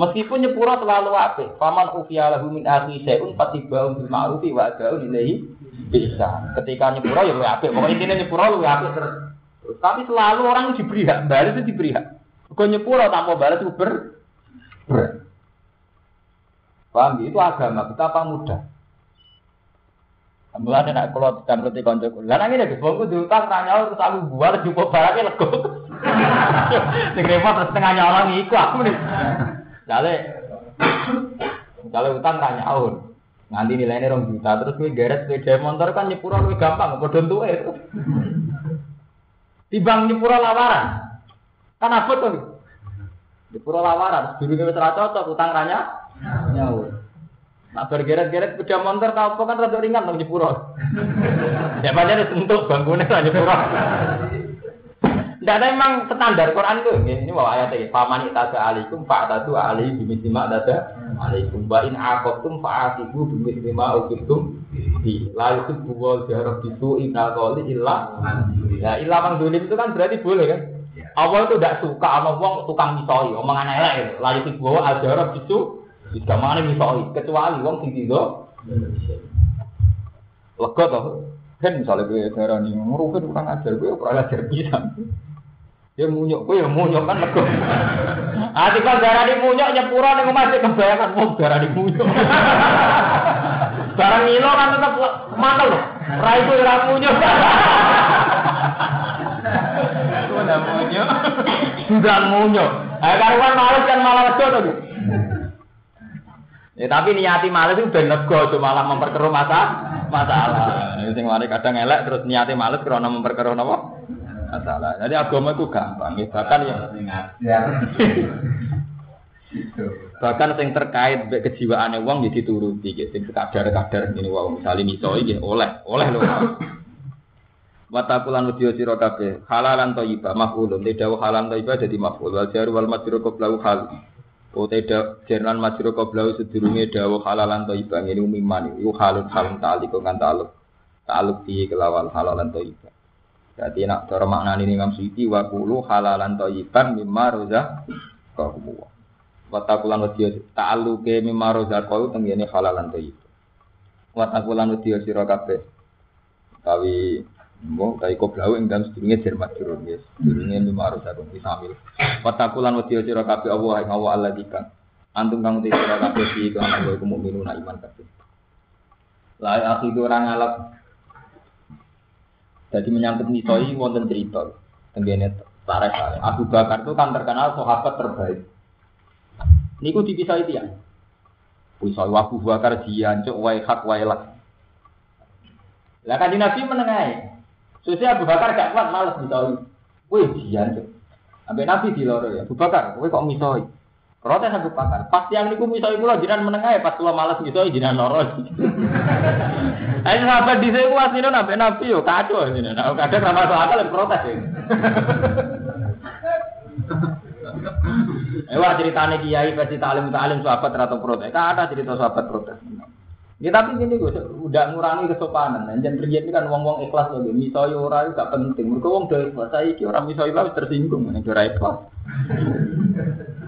Meskipun nyepuro selalu apik, faman ufiya lahu min akhi syai'un fatibau bil ma'rufi wa adau ilaihi bisa. Ketika nyepuro ya luwih apik. Pokoknya intinya nyepuro luwih apik terus. Tapi selalu orang diberi hak, balas itu diberi hak. Kau nyepuro tanpa balas itu ber berat. Paham? Itu agama betapa mudah. Mulane nek kula tamreti kanca kula. Lah nang ngene bongku diutang ra nyaur terus aku buar cukup barake lego. Sing repot terus tengah nyolong iku aku nih. Jale Jale utang ra nyaur. Nganti nilainya rong juta terus kowe geret sepeda motor kan nyepuro luwih gampang padha entuke itu. Tibang nyepuro lawaran. Kan abot to. Nyepuro lawaran, durunge wis ra cocok utang ra nyaur. Nah bergeret-geret sepeda motor tau apa kan rada ringan nang nyepuro. ya pancen sentuh bangkune ra nyepuro. Tidak ada emang standar Quran itu. Ini mau ayat ini. Paman itaza alikum fa'atatu ali bimisima dada alikum. Wa in aqabtum fa'atibu bimisima ukibtum di. La yusibbu wal jahrab bisu inal qawli illa. Ya illa mang dulim itu kan berarti boleh kan? Allah itu tidak suka sama wong tukang misoi, omongan elek itu. La yusibbu wal jika mana misoi, kecuali wong sing tido. Lega toh. Kan misalnya gue darah nih ngurufin kurang ajar, gue kurang ajar bisa. Ya munyuk, gue ya munyuk kan lega. Ati kan darah di munyuk nyepura nih masih kebayangan wong di munyuk. Barang ngilo kan tetap mantel loh. Rai itu ora munyuk. Udah munyuk. Sudah munyuk. Eh karuan males kan malah wedo tuh. Ya tapi niati males itu ben lega aja malah memperkeruh masa masalah. Ya, sing mari kadang elek terus niati males karena memperkeruh napa? Masalah. Jadi agama itu gampang, ya. bahkan ya bahkan sing terkait mbek kejiwaane wong ya dituruti gitu. Sing sekadar-kadar ini wae misale misoi nggih oleh, oleh lho. Watakulan wedya sira kabeh halalan thayyibah maf'ulun. Tidak halalan thayyibah dadi maf'ul wal jar wal majrur qablahu hal. Uteda jernan majro koblau sedurunge dawa halalan to ibang ini umiman iku halal halal taliko kan taluk taluk di kelawan halalan to ibang. Dadi nak cara maknane ning ngamsiti wa kulu halalan to mimma roza kabu. Wata kula nuti taluke mimma roza kulu tengene halalan to ibang. Wata kula nuti sira kabeh. Tawi Mbok kai koblau ing dalem sedurunge jar majrur nggih. Sedurunge mimaro sakon samil. Watakulan wedi sira kabeh Allah ing Allah dika. Antum kang uti sira kabeh iki kan Allah iku mukminun iman kabeh. La akhidu orang alap. Jadi menyangkut misoi wonten cerita. Tenggene tarikh Abu Bakar itu kan terkenal sahabat terbaik. Niku dipisah itu ya. Pisah Abu Bakar diancuk wae hak wae lak. Lah kan Nabi menengahi. Susi Abu Bakar gak kuat males misoi. Wih dian tuh. Sampai Nabi di loro ya. Abu Bakar, kowe kok misoi? Protes Abu Bakar. Pas yang niku misoi kula jinan menengah ya pas kula males misoi jinan loro. Ayo sahabat di sini asline sampai Nabi yo kacau ini. Nah, kadang sama soal akal protes ya. Eh wah ceritanya kiai versi talim talim sahabat atau protes. Ada cerita sahabat protes. Ya tapi gini gue udah ngurangi kesopanan. Dan terjadi kan wong-wong ikhlas loh. Misalnya orang itu gak penting. Mereka wong udah ikhlas. Saya kira orang misalnya ikhlas tersinggung. Ini kira ikhlas.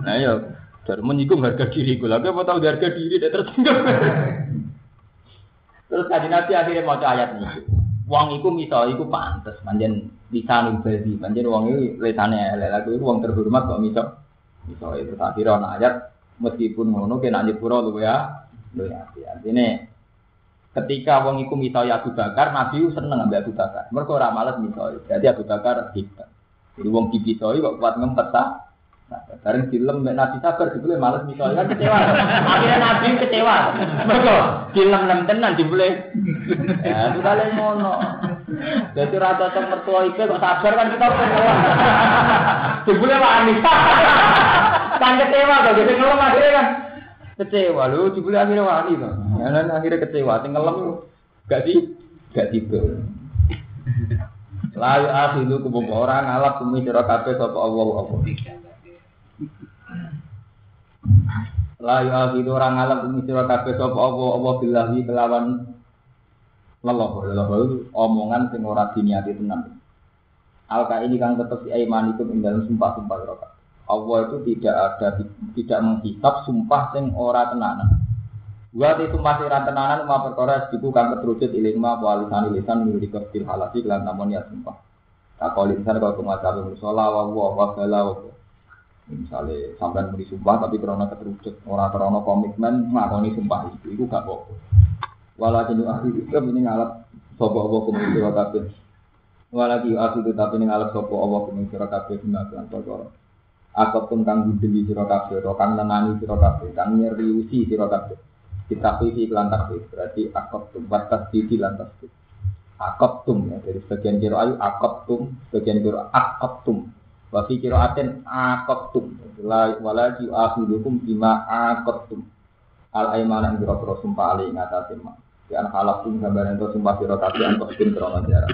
Nah ya, dari menyinggung harga diri gue. Lagi apa tahu harga diri dia tersinggung. Terus kaji nabi akhirnya mau ayat ini. Wong iku miso iku pantes, manjen bisa nubadi, manjen wong itu lesane elek lagu itu wong terhormat kok miso. Miso itu tak kira ana ayat meskipun ngono kena nyepuro lu ya. Lu ya, artinya ketika wong iku miso ya Abu Bakar, Nabi seneng ambil Abu Bakar. Mereka ora males miso. Jadi Abu Bakar hebat. Jadi wong dipisoi kok kuat ngempet ta. Nah, bareng film Mbak Nabi sabar dibule males misalnya kan kecewa. Akhirnya Nabi kecewa. Mergo film nem tenan dibule. Ya, itu kali ngono. Jadi rata cocok mertua itu kok sabar kan kita kecewa. Dibule wani. Kan kecewa kok jadi ngelem akhirnya kan. Kecewa lu dibule akhirnya wani kok. Ya akhirnya kecewa sing ngelem gak di gak tidur. Layu akhidu kubuk orang ngalap kumi sira kabeh sapa Allah apa. Layu akhidu orang ngalap kumi sira kabeh sapa Allah apa billahi kelawan leloh leloh omongan sing ora diniati tenan. Alka ini kan tetap si iman itu ing dalam sumpah-sumpah sira Allah itu tidak ada tidak menghisap sumpah sing ora tenanan. Wa itu masih rantenanan ma perkara diku kang keterucut iling ma walisan lisan milik kafir halasi kelan namun ya sumpah. Tak lisan kalau pengacara musola wa wa wa bala wa. Misalnya sampean muni sumpah tapi karena keterucut orang karena komitmen ngakoni sumpah itu itu gak apa. Walakin ahli itu ini ngalap sapa Allah kumung sira kabeh. Walaki ahli itu tapi ini ngalap sapa Allah kumung sira kabeh gunakan perkara. Akot pun kang budeli sira kabeh, kang nenani sira kabeh, kang sira kabeh. Kita pilih iklan berarti akot tum batas titi lan tasbih tum ya dari sebagian kiro ayu akot tum sebagian kiro akot tum wasi kiro aten akot tum wala ju akhidukum bima akot tum al aimana yang kiro kiro sumpah alih ngatasin ma ya halaf tum gambaran itu sumpah kiro antok tum krono jarak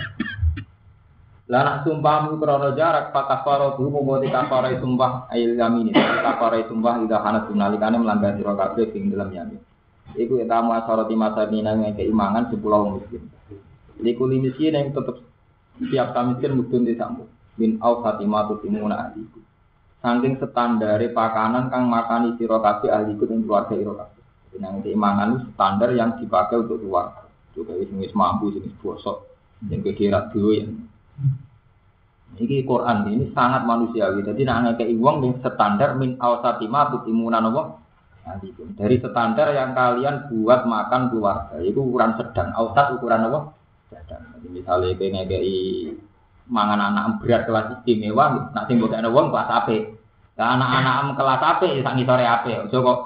Lanak sumpahmu krono jarak pak kafaro bu mau kafaro sumpah ayil yamin ini kafaro sumpah tidak hanat tunalikane melanggar siro kabeh ing dalam yamin Iku tamu asoroti masa mina yang keimangan sepuluh miskin. Liku miskin yang tetap siap miskin mudun disambut. Min au fatimah tu timuna ahliku. Saking standare pakanan kang makani sira kabeh ahliku ing keluarga ira kabeh. Nang keimangan standar yang dipakai untuk keluarga. Juga wis mampu sing bosok yang kira duwe yang Ini Quran ini sangat manusiawi. Jadi nak ngekei wong yang standar min awsatima tutimuna nopo dari standar yang kalian buat makan keluarga, itu ukuran sedang. Ausat ukuran apa? Sedang. Jadi misalnya kayak ngekei mangan anak berat kelas istimewa, nak sing mbok wong kelas AP. Nah, anak-anak kelas AP ya sak ngisore AP. Ojo kok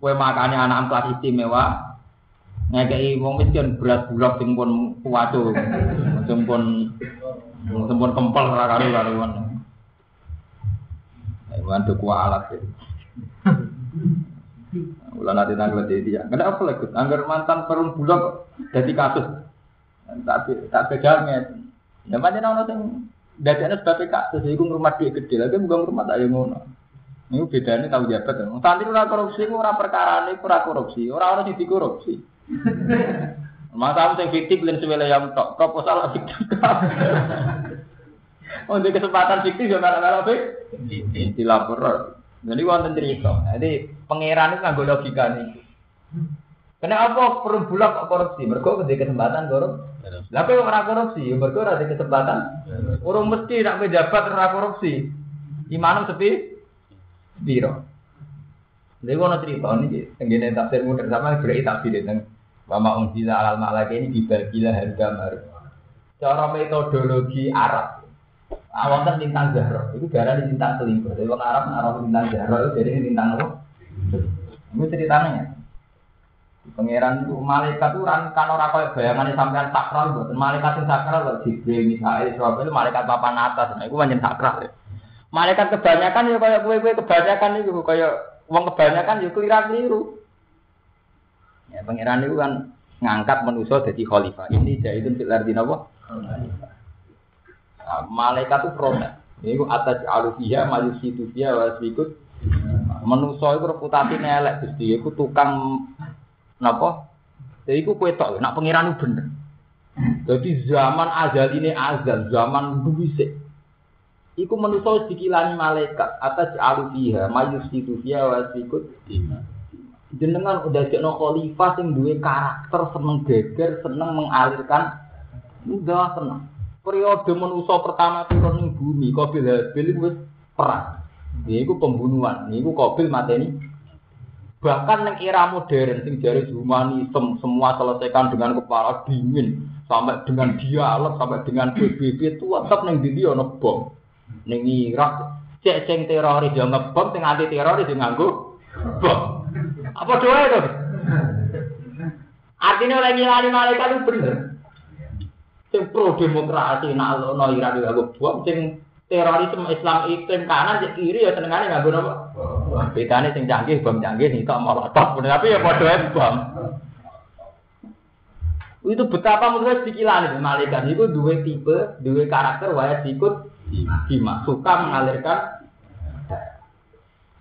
kowe makane anak kelas istimewa ngekei wong miskin berat bulak sing pun kuwaco. Sing pun sing pun kempel ra karo-karuan. Ayo kualat. Ya. Ulah nanti tanggal jadi dia. Kenapa apa lagi? Anggar mantan perun bulog jadi kasus. Tapi tak bedanya. Ya macam orang yang dadanya sebagai kasus. Iku rumah dia gede lagi bukan rumah tak yang ngono. Ini bedanya tahu jabat. Tadi ora korupsi, ora perkara ini ora korupsi. Orang orang yang dikorupsi. Masa yang fiktif dan sebelum yang tok proposal fiktif. Untuk kesempatan fiktif juga malah-malah fiktif. Dilapor. Jadi wonten cerita. Jadi pangeran itu nggak logika nih. Kenapa perlu bulak kok korupsi? Mereka ketika kesempatan korupsi. Lah kok ora korupsi? Mereka ada kesempatan. Orang mesti nak pejabat ora korupsi. Imanam sepi biro. Jadi wono cerita ini, tenggine tafsir mudah sama berarti tafsir Wama unzila alal malaka ini dibagilah harga baru. Cara metodologi Arab, Awanten lintang Zahra, itu darah di lintang selingkuh. Jadi orang Arab Arab lintang Zahra itu jadi lintang apa? Ini ceritanya. Ya. Pangeran itu malaikat itu kan orang kaya bayangannya sampean sakral buat malaikat yang sakral loh Jibril Mikael Israfil malaikat papan atas nah itu banyak sakral. Malaikat kebanyakan ya kayak kue kue kebanyakan itu kayak uang kebanyakan ya keliru keliru. Ya pangeran itu kan ngangkat manusia jadi khalifah. Ini jadi itu di nawa. Nah, malaikat itu protes. Ini atas alufiyah, majusi tufiyah, wasbikut. Menuso itu reputasi nelek, Gusti. Iku tukang napa? Jadi iku kue tok, nak pengiran itu bener. Jadi zaman azal ini azal, zaman duwisik. Iku menuso dikilani malaikat atas alufiyah, majusi tufiyah, wasbikut. Jenengan udah jadi khalifah sing duwe karakter seneng geger, seneng mengalirkan udah seneng. Periode manusia pertama turun ning bumi, Qabil Habil wis perang. Iku pembunuhan, niku Qabil mateni. Bahkan neng era modern sing jari humanisme semua selesaikan dengan kepala dingin sampai dengan dialog sampai dengan PBB itu tetap neng dindi ono bom. Neng Irak cek sing teroris yo ngebom sing anti teroris nganggo bom. Apa doa itu? Artinya oleh ngilani malaikat itu bener. Sing pro demokrasi nak ono Irak yo nganggo bom sing terorisme Islam iklim kanan cek kiri ya senengane nganggo napa? Bedane sing canggih bom canggih nih tok molotov tapi ya padha bom. Itu betapa menurut dikilani malaikat itu dua tipe, dua karakter wajib ikut Bima suka mengalirkan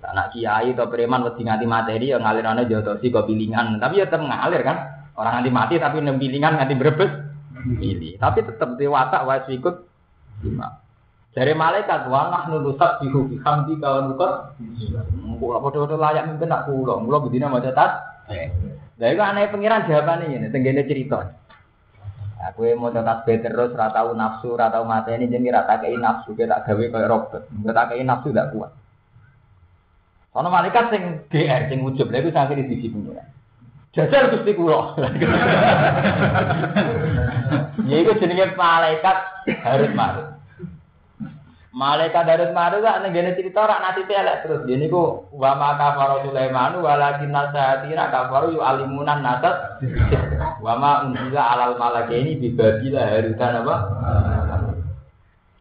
anak kiai atau preman wedi nganti materi yang ngalirannya jodosi kok pilingan tapi ya tetap ngalir kan? Orang nganti mati tapi nem pilingan nganti berebes pilih tapi tetap dewasa wajib ikut Bima dari malaikat wa nahnu nusabbihu bihamdi kawan bukan kula padha-padha layak mimpin nak kula. Kula bedine maca tas. Lha iku aneh pengiran jawabane ngene tenggene cerita. Aku mau tasbih terus, ratau nafsu, ratau mata ini jadi rata kei nafsu, kita gawe kayak robot, rata kei nafsu tidak kuat. Soalnya malaikat sing GR, sing ujub, lha sampai di sisi punya. Jajal gusti kulo. Ya itu jenenge malaikat harus marut. Malaikat Darut Maru gak nenggene cerita rak nasibe elek terus. Jadi ku wa ma kafara Sulaiman walakin nasatina kafaru yu alimunan nasat. Wa ma unzila alal malakaini bi babila harutan apa?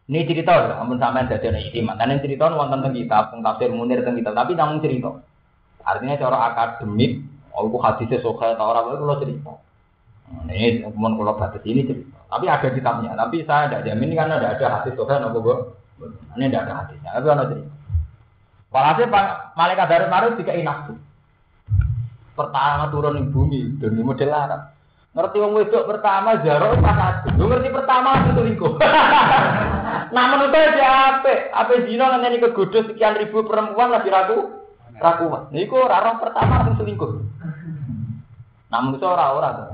Ini cerita, ampun sampean dadi ana istimewa. Kan cerita wonten teng kitab, teng tafsir Munir teng kitab, tapi namun cerita. Artinya cara akademik, oh, aku hadisnya soka atau orang itu kalau cerita. Nah, ini kemudian kalau batas ini cerita. Tapi ada kitabnya. Tapi saya tidak jamin karena tidak ada hadis soka nopo ini tidak ada hadisnya, tapi ada cerita. Walhasil malaikat dari marut tiga nafsu. Pertama turun di bumi di model Arab. Ngerti wong wedok pertama jaro pas. Lu ngerti pertama itu lingkup. nah menurut saya apa? Apa zina nanti kegodo sekian ribu perempuan lagi ragu rakuan. Niku rarong pertama langsung selingkuh. Nah menurut saya orang-orang tuh.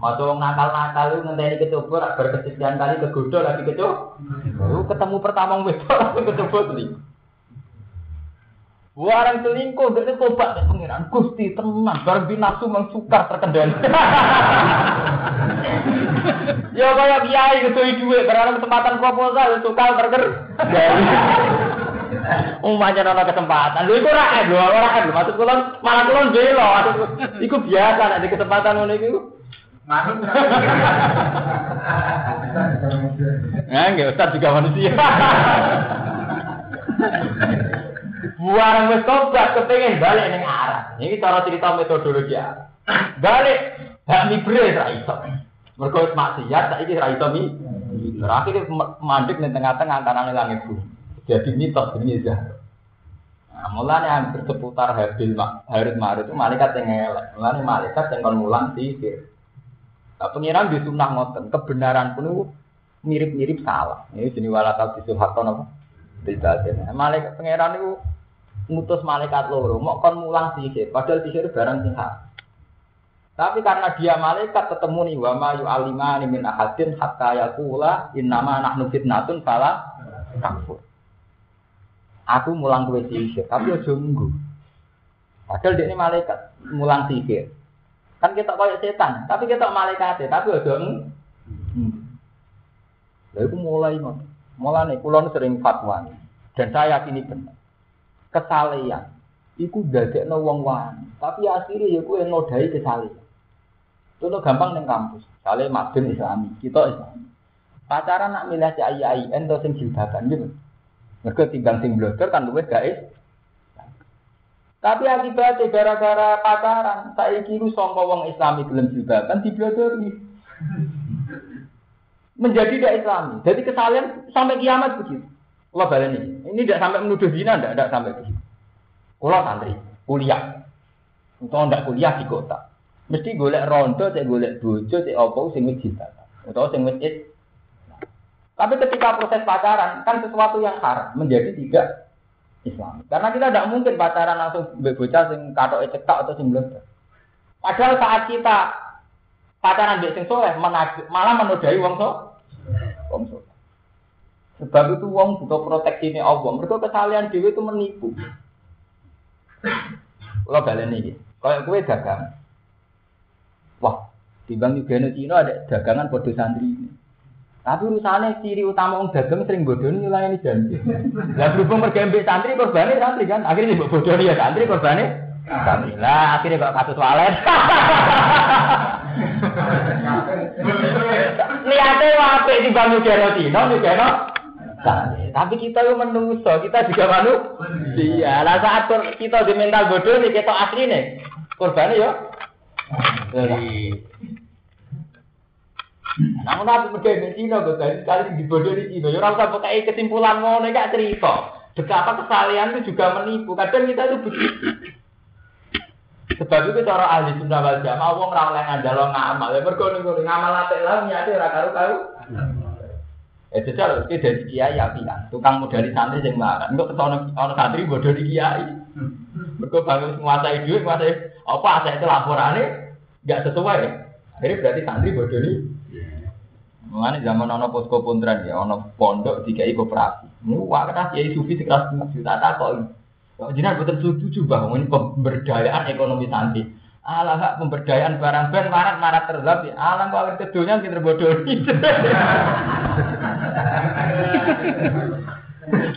Wong nakal-nakal itu ngenteni kecoba berkesekian kali kegodo lagi kecoba. Lu ketemu pertama wedok langsung kecoba selingkuh. Warang selingkuh dari tobat dan pengiran Gusti tenang, bareng binafsu mengsukar terkendali. ya kayak kiai gitu duit, barang kesempatan proposal sukar terkendali. Umumnya nono kesempatan, lu itu rakyat, lu rakyat, maksud kulon malah kulon belo, itu biasa, nanti kesempatan ngono itu. Manut. Ya, enggak Ustaz juga manusia. Buang wis tobat kepengen balik ning arah. Ini cara cerita metodologi. Balik hak mibre ra iso. Mergo wis maksiat saiki ra iso mi. Terakhir mandek ning tengah-tengah antara langit bumi. Jadi mitos ini ya. Nah, mulanya hampir seputar Habil Harut Marut itu malaikat yang ngelak. Mulanya malaikat yang kon mulang sihir. Nah, pengiran di sunnah ngoten, kebenaran pun mirip-mirip salah. Ini jenis walakal bisul hakon apa? Tidak ada. Malaikat pengiran itu mutus malaikat loro, mau kon mulang sihir, padahal sihir barang sing Tapi karena dia malaikat ketemu nih wa ma yu'alimani min ahadin hatta yaqula innama nahnu fitnatun fala takfur. Aku mulang kue sihir, tapi aja munggu. Padahal dia ini malaikat mulang sihir. Kan kita kayak setan, tapi kita malaikat, tapi aja hmm. Lalu itu mulai Mulai nih, kulon sering fatwa dan saya yakini benar. Kesalehan, iku no wong wani, tapi akhirnya ya kue nodai kesalehan. Itu gampang neng kampus, kalian madun islami, kita islami. Pacaran nak milih si ayi, ento sing jilbaban gitu. Mereka tinggal sing blogger kan luwes guys. Tapi akibatnya gara-gara pacaran, saya kira songko wong Islami gelem jilbaban diblodori. Menjadi tidak Islami. Jadi kesalahan sampai kiamat begitu. Allah balik ini. Ini tidak sampai menuduh zina, tidak, tidak sampai begitu. Kalau santri, kuliah. Untuk tidak kuliah di kota. Mesti golek rondo, cek golek bojo, cek opo, sing wis. Atau sing wis Tapi ketika proses pacaran, kan sesuatu yang haram menjadi tidak Islam. Karena kita tidak mungkin pacaran langsung bocah sing katok cetak atau sing blender. Padahal saat kita pacaran mbek sing soleh malah menodai wong so wong soleh. Sebab itu wong butuh proteksi ini Allah. Mereka kesalahan dewi itu menipu. Kalau balen ini, kalau kue dagang, bank juga Cina ada dagangan bodoh santri. Tapi urusannya ciri utama orang dagang sering bodoh ini janji. Lah berhubung pergi santri korbannya santri kan, akhirnya ibu bodoh ya santri korbannya santri. Lah akhirnya kok kasus walet. Lihatnya wape di bank juga Cina, juga Tapi kita itu menungso, kita juga manu. Iya, lah saat kita di mental bodoh nih, kita asli nih. Korbannya ya. Namun aku ke Cina, dari sekali di di Cina. Ya orang pakai kesimpulan mau gak cerita. Betapa kesalahan itu juga menipu. Kadang kita itu begitu. Sebab itu cara ahli sunnah wal jamaah wong ora oleh ngandalo ngamal. Ya mergo ngono ngamal apik lah niate ora karo-karo. Eh jajal iki dari kiai apian, tukang modali santri sing marah. Engko ketone ana santri bodoh di kiai. Mergo bangun menguasai duit, menguasai apa itu laporane enggak sesuai. Akhirnya berarti santri bodoh nih. Mengenai zaman ono posko puntran ya, ono pondok tiga koperasi. Ini wah kata kiai sufi sekeras juta tak kok. Jinak betul setuju bahwa ini pemberdayaan ekonomi santri. Alah hak pemberdayaan barang ben marat marat terlap ya. Alah kok awet kedunya kita bodoh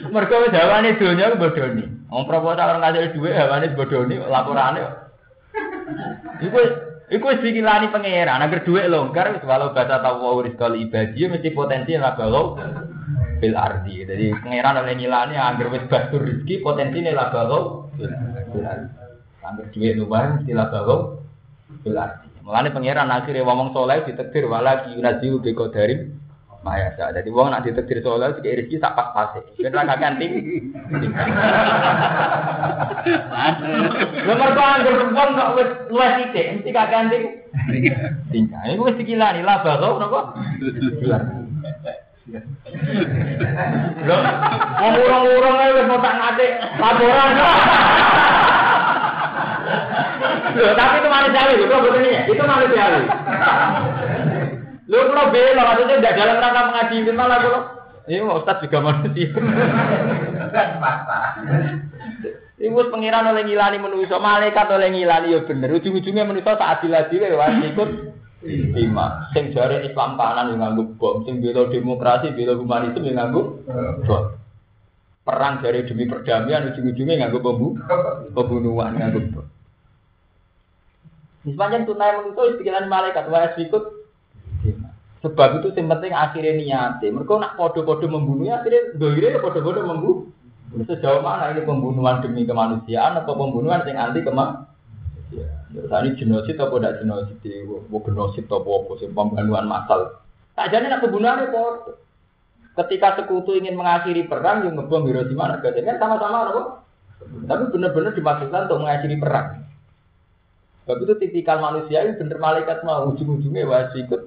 Mereka dunia bodoh nih. Om proposal orang ngasih duit, jawabannya bodoh nih, laporannya. Iku Iku wis dikilani pangeran, agar duit longgar wis walau bahasa tawu rizqal ibadi mesti potensi lah kalau bil ardi. Jadi pangeran oleh ngilani agar wis basur rezeki potensine lah kalau bil ardi. Agar duit luar mesti lah kalau bil ardi. Mulane pangeran akhirnya ngomong soleh ditekdir wala ki yunaziu bi Maya sa. Jadi wong nak ditekdir soleh sik rezeki tak pas-pas. Ben ra ting. Nomor anggur wong kok wis luwes sithik mesti kakean ting. Tingkah. Iku wis dikilani lah bakal napa? Lho, wong urung-urung ae wis mau tak ngate laporan. Tapi itu manusiawi, itu betul ini, itu manusiawi. Lu kalau bela, maksudnya tidak dalam rangka mengadili malah kalau ini mau Ustaz juga manusia. Ibu pengiran oleh ngilani manusia, malaikat oleh ngilani ya bener. Ujung-ujungnya manusia saat adil-adil ya ikut lima. Sing jare Islam kanan yang nganggup bom, sing bela demokrasi, bela humanisme yang nganggup bom. Perang dari demi perdamaian, ujung-ujungnya nganggup bom, pembunuhan nganggup bom. Sepanjang tunai manusia, pikiran malaikat, wah ikut Sebab itu yang penting akhirnya niatnya. Mereka nak podo-podo membunuh, akhirnya doire ya podo-podo membunuh. Sejauh mana ini pembunuhan demi kemanusiaan atau pembunuhan yang anti kemanusiaan? Ya, ini genosid atau tidak genosid? Mau genosid atau apa? Sih pembunuhan massal. Tak jadi nak pembunuhan itu. Ketika sekutu ingin mengakhiri perang, yang ngebom Hiroshima, Nagasaki kan sama-sama, apa? Tapi benar-benar dimaksudkan untuk mengakhiri perang. Sebab itu tipikal manusia ini benar malaikat mau ujung-ujungnya wajib ikut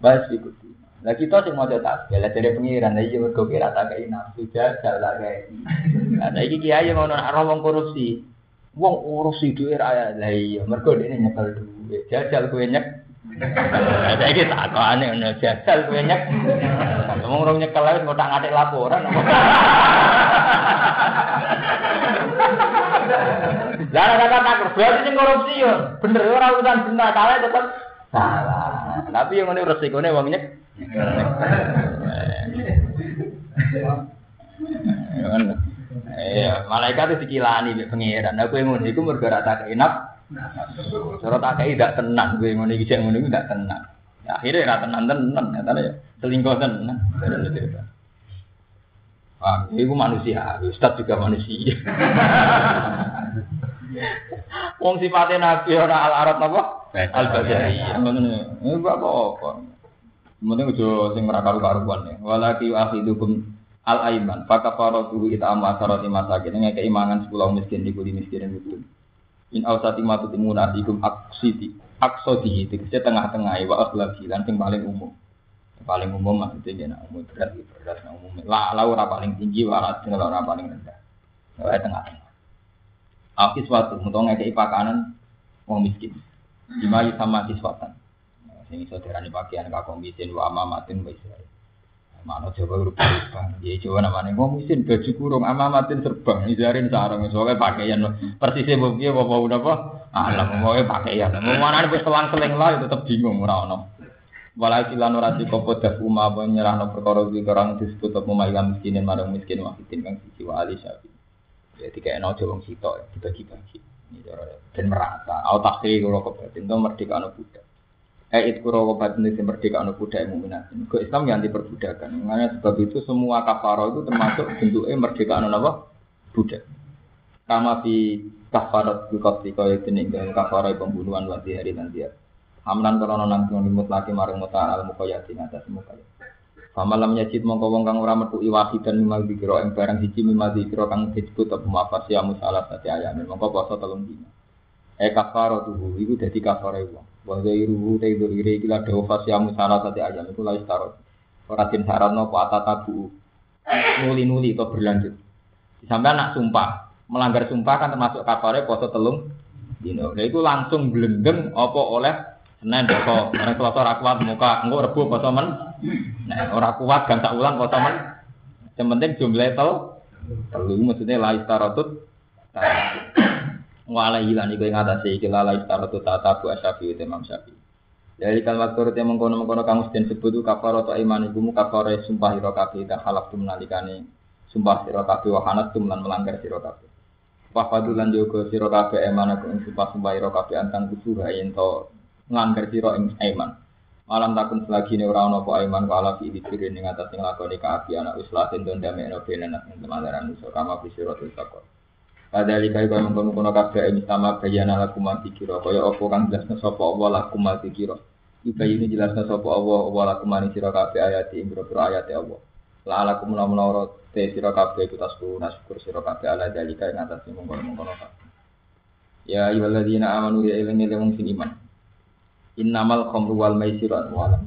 Bahas ikuti. Nah kita sih mau ya lihat dari pengiran, nah iya mereka kira tak kayak nafsu jajal tak kayak. Nah iki kiai ngono nak wong korupsi, wong urus itu era lah iya mereka dia nyekal duit, jajal kue nyek. Nah iki tak kau aneh, jajal kue nyek. Ngomong orang nyekel lagi ngotak ngatik laporan. Lah kata tak berarti sing korupsi yo, bener orang urusan benar, salah tetap salah. Tapi yang ini resikonya uangnya. Iya, malaikat itu dikilani di pengiran. Aku yang ngono iku mergo tak enak. Cara tak kei tidak tenang, gue ngono iki sing ngono iku tidak tenang. Ya, akhirnya ra tenang tenan, nyatane ya selingkuh tenan. Wah, itu manusia, Ustaz juga manusia. Wong sifatnya nabi ora al arab napa? Al basari. Ngono. Ini apa-apa. Mending aja sing ora karu-karuan ya. Walaki akhidukum al aiman. Fakafaratu it'am asarati masakin. Ngeke imangan 10 miskin di kuli miskin itu. In ausati matu timuna ikum aksiti. Aksodi itu tengah-tengah wa akhlaki lan sing paling umum. Paling umum maksudnya ya umum berat berat umum. Lah ora paling tinggi wa ora paling rendah. Wae tengah-tengah. Akis suatu untuk ngekei pakanan wong miskin. Lima sama kiswatan. Sing iso darani pakaian kakong miskin wa amamatin wa Israel. Mana coba serban. Ya coba namanya wong miskin baju kurung amamatin serban. Izarin sarung soalnya pakaian persisnya mbok piye apa apa. Alam mau pakaian. Mau mana wis selang-seling lah tetep bingung ora. Walau silan ora dikopo dafu ma apa nyerahno perkara iki orang disebut apa ma'ilam miskinin marang miskin wahidin kang siji wa ali. Ya dikekno aja wong sitok dibagi-bagi. Ini cara dan merasa. Au takhir kula kebatin to merdeka anu budak. Eh itu kuro batin itu merdeka anu budak mukminat. Ke Islam yang diperbudakan. Makanya sebab itu semua kafaro itu termasuk bentuknya merdeka anu apa? Budak. Kama fi kafarat bukati kaya dening kafarat pembunuhan wa hari dan dia. Hamlan krono nang limut lagi marang muta al mukoyat ing atas Famalam yajid mongko wong kang ora metu iwahi dan mimal dikira ing barang siji mimal dikira kang disebut apa mafas ya musalah sate ayam mongko poso telung dina. E kafaro tuhu iku dadi kafare wong. Wa zairuhu te dzuri iki la dawa fasya musalah sate ayam iku la istaro. Ora din saranno apa atatabu. Nuli-nuli to berlanjut. Sampai anak sumpah, melanggar sumpah kan termasuk kafare poso telung dino. Nah itu langsung blendeng apa oleh Senin poso, orang Selasa ora kuat muka, engko Rebo poso men. Nah, ora kuat gang tak ulang poso men. Yang penting jumlah tel telu maksudnya la istaratut wala hilan iku ing atase iki la istaratut tata bu asyafi. Dari kalimat turut yang mengkono mengkono kamu sedang sebut kafaro atau iman ibu mu kafaro sumpah hiro kafe dan halak tu menalikane sumpah hiro tu melan melanggar hiro kafe. Wafadulan juga hiro kafe eman aku ing sumpah sumpah hiro antang ayin to nglanggar sira ing aiman. Malam takun selagi ne ora ana apa aiman wala fi dikirin ing atas sing lakoni kaapian wis latin don damekno benen ing temadaran musuh kama bisira takon. Padahal kai kaya mengkono-kono kabeh ing sama bayana lakum kira kaya apa kang jelasna sapa Allah lakum kira. Ika ini jelasna sapa Allah Allah lakum sira kabeh ayat ing boro ayat Allah. La alakum la menara te sira kabeh iku tasku nasyukur sira kabeh ala dalika ing atas mengkono-mengkono kabeh. Ya ayyuhalladzina amanu ya ilmi wong sing iman. Innamal khamru wal maisir wal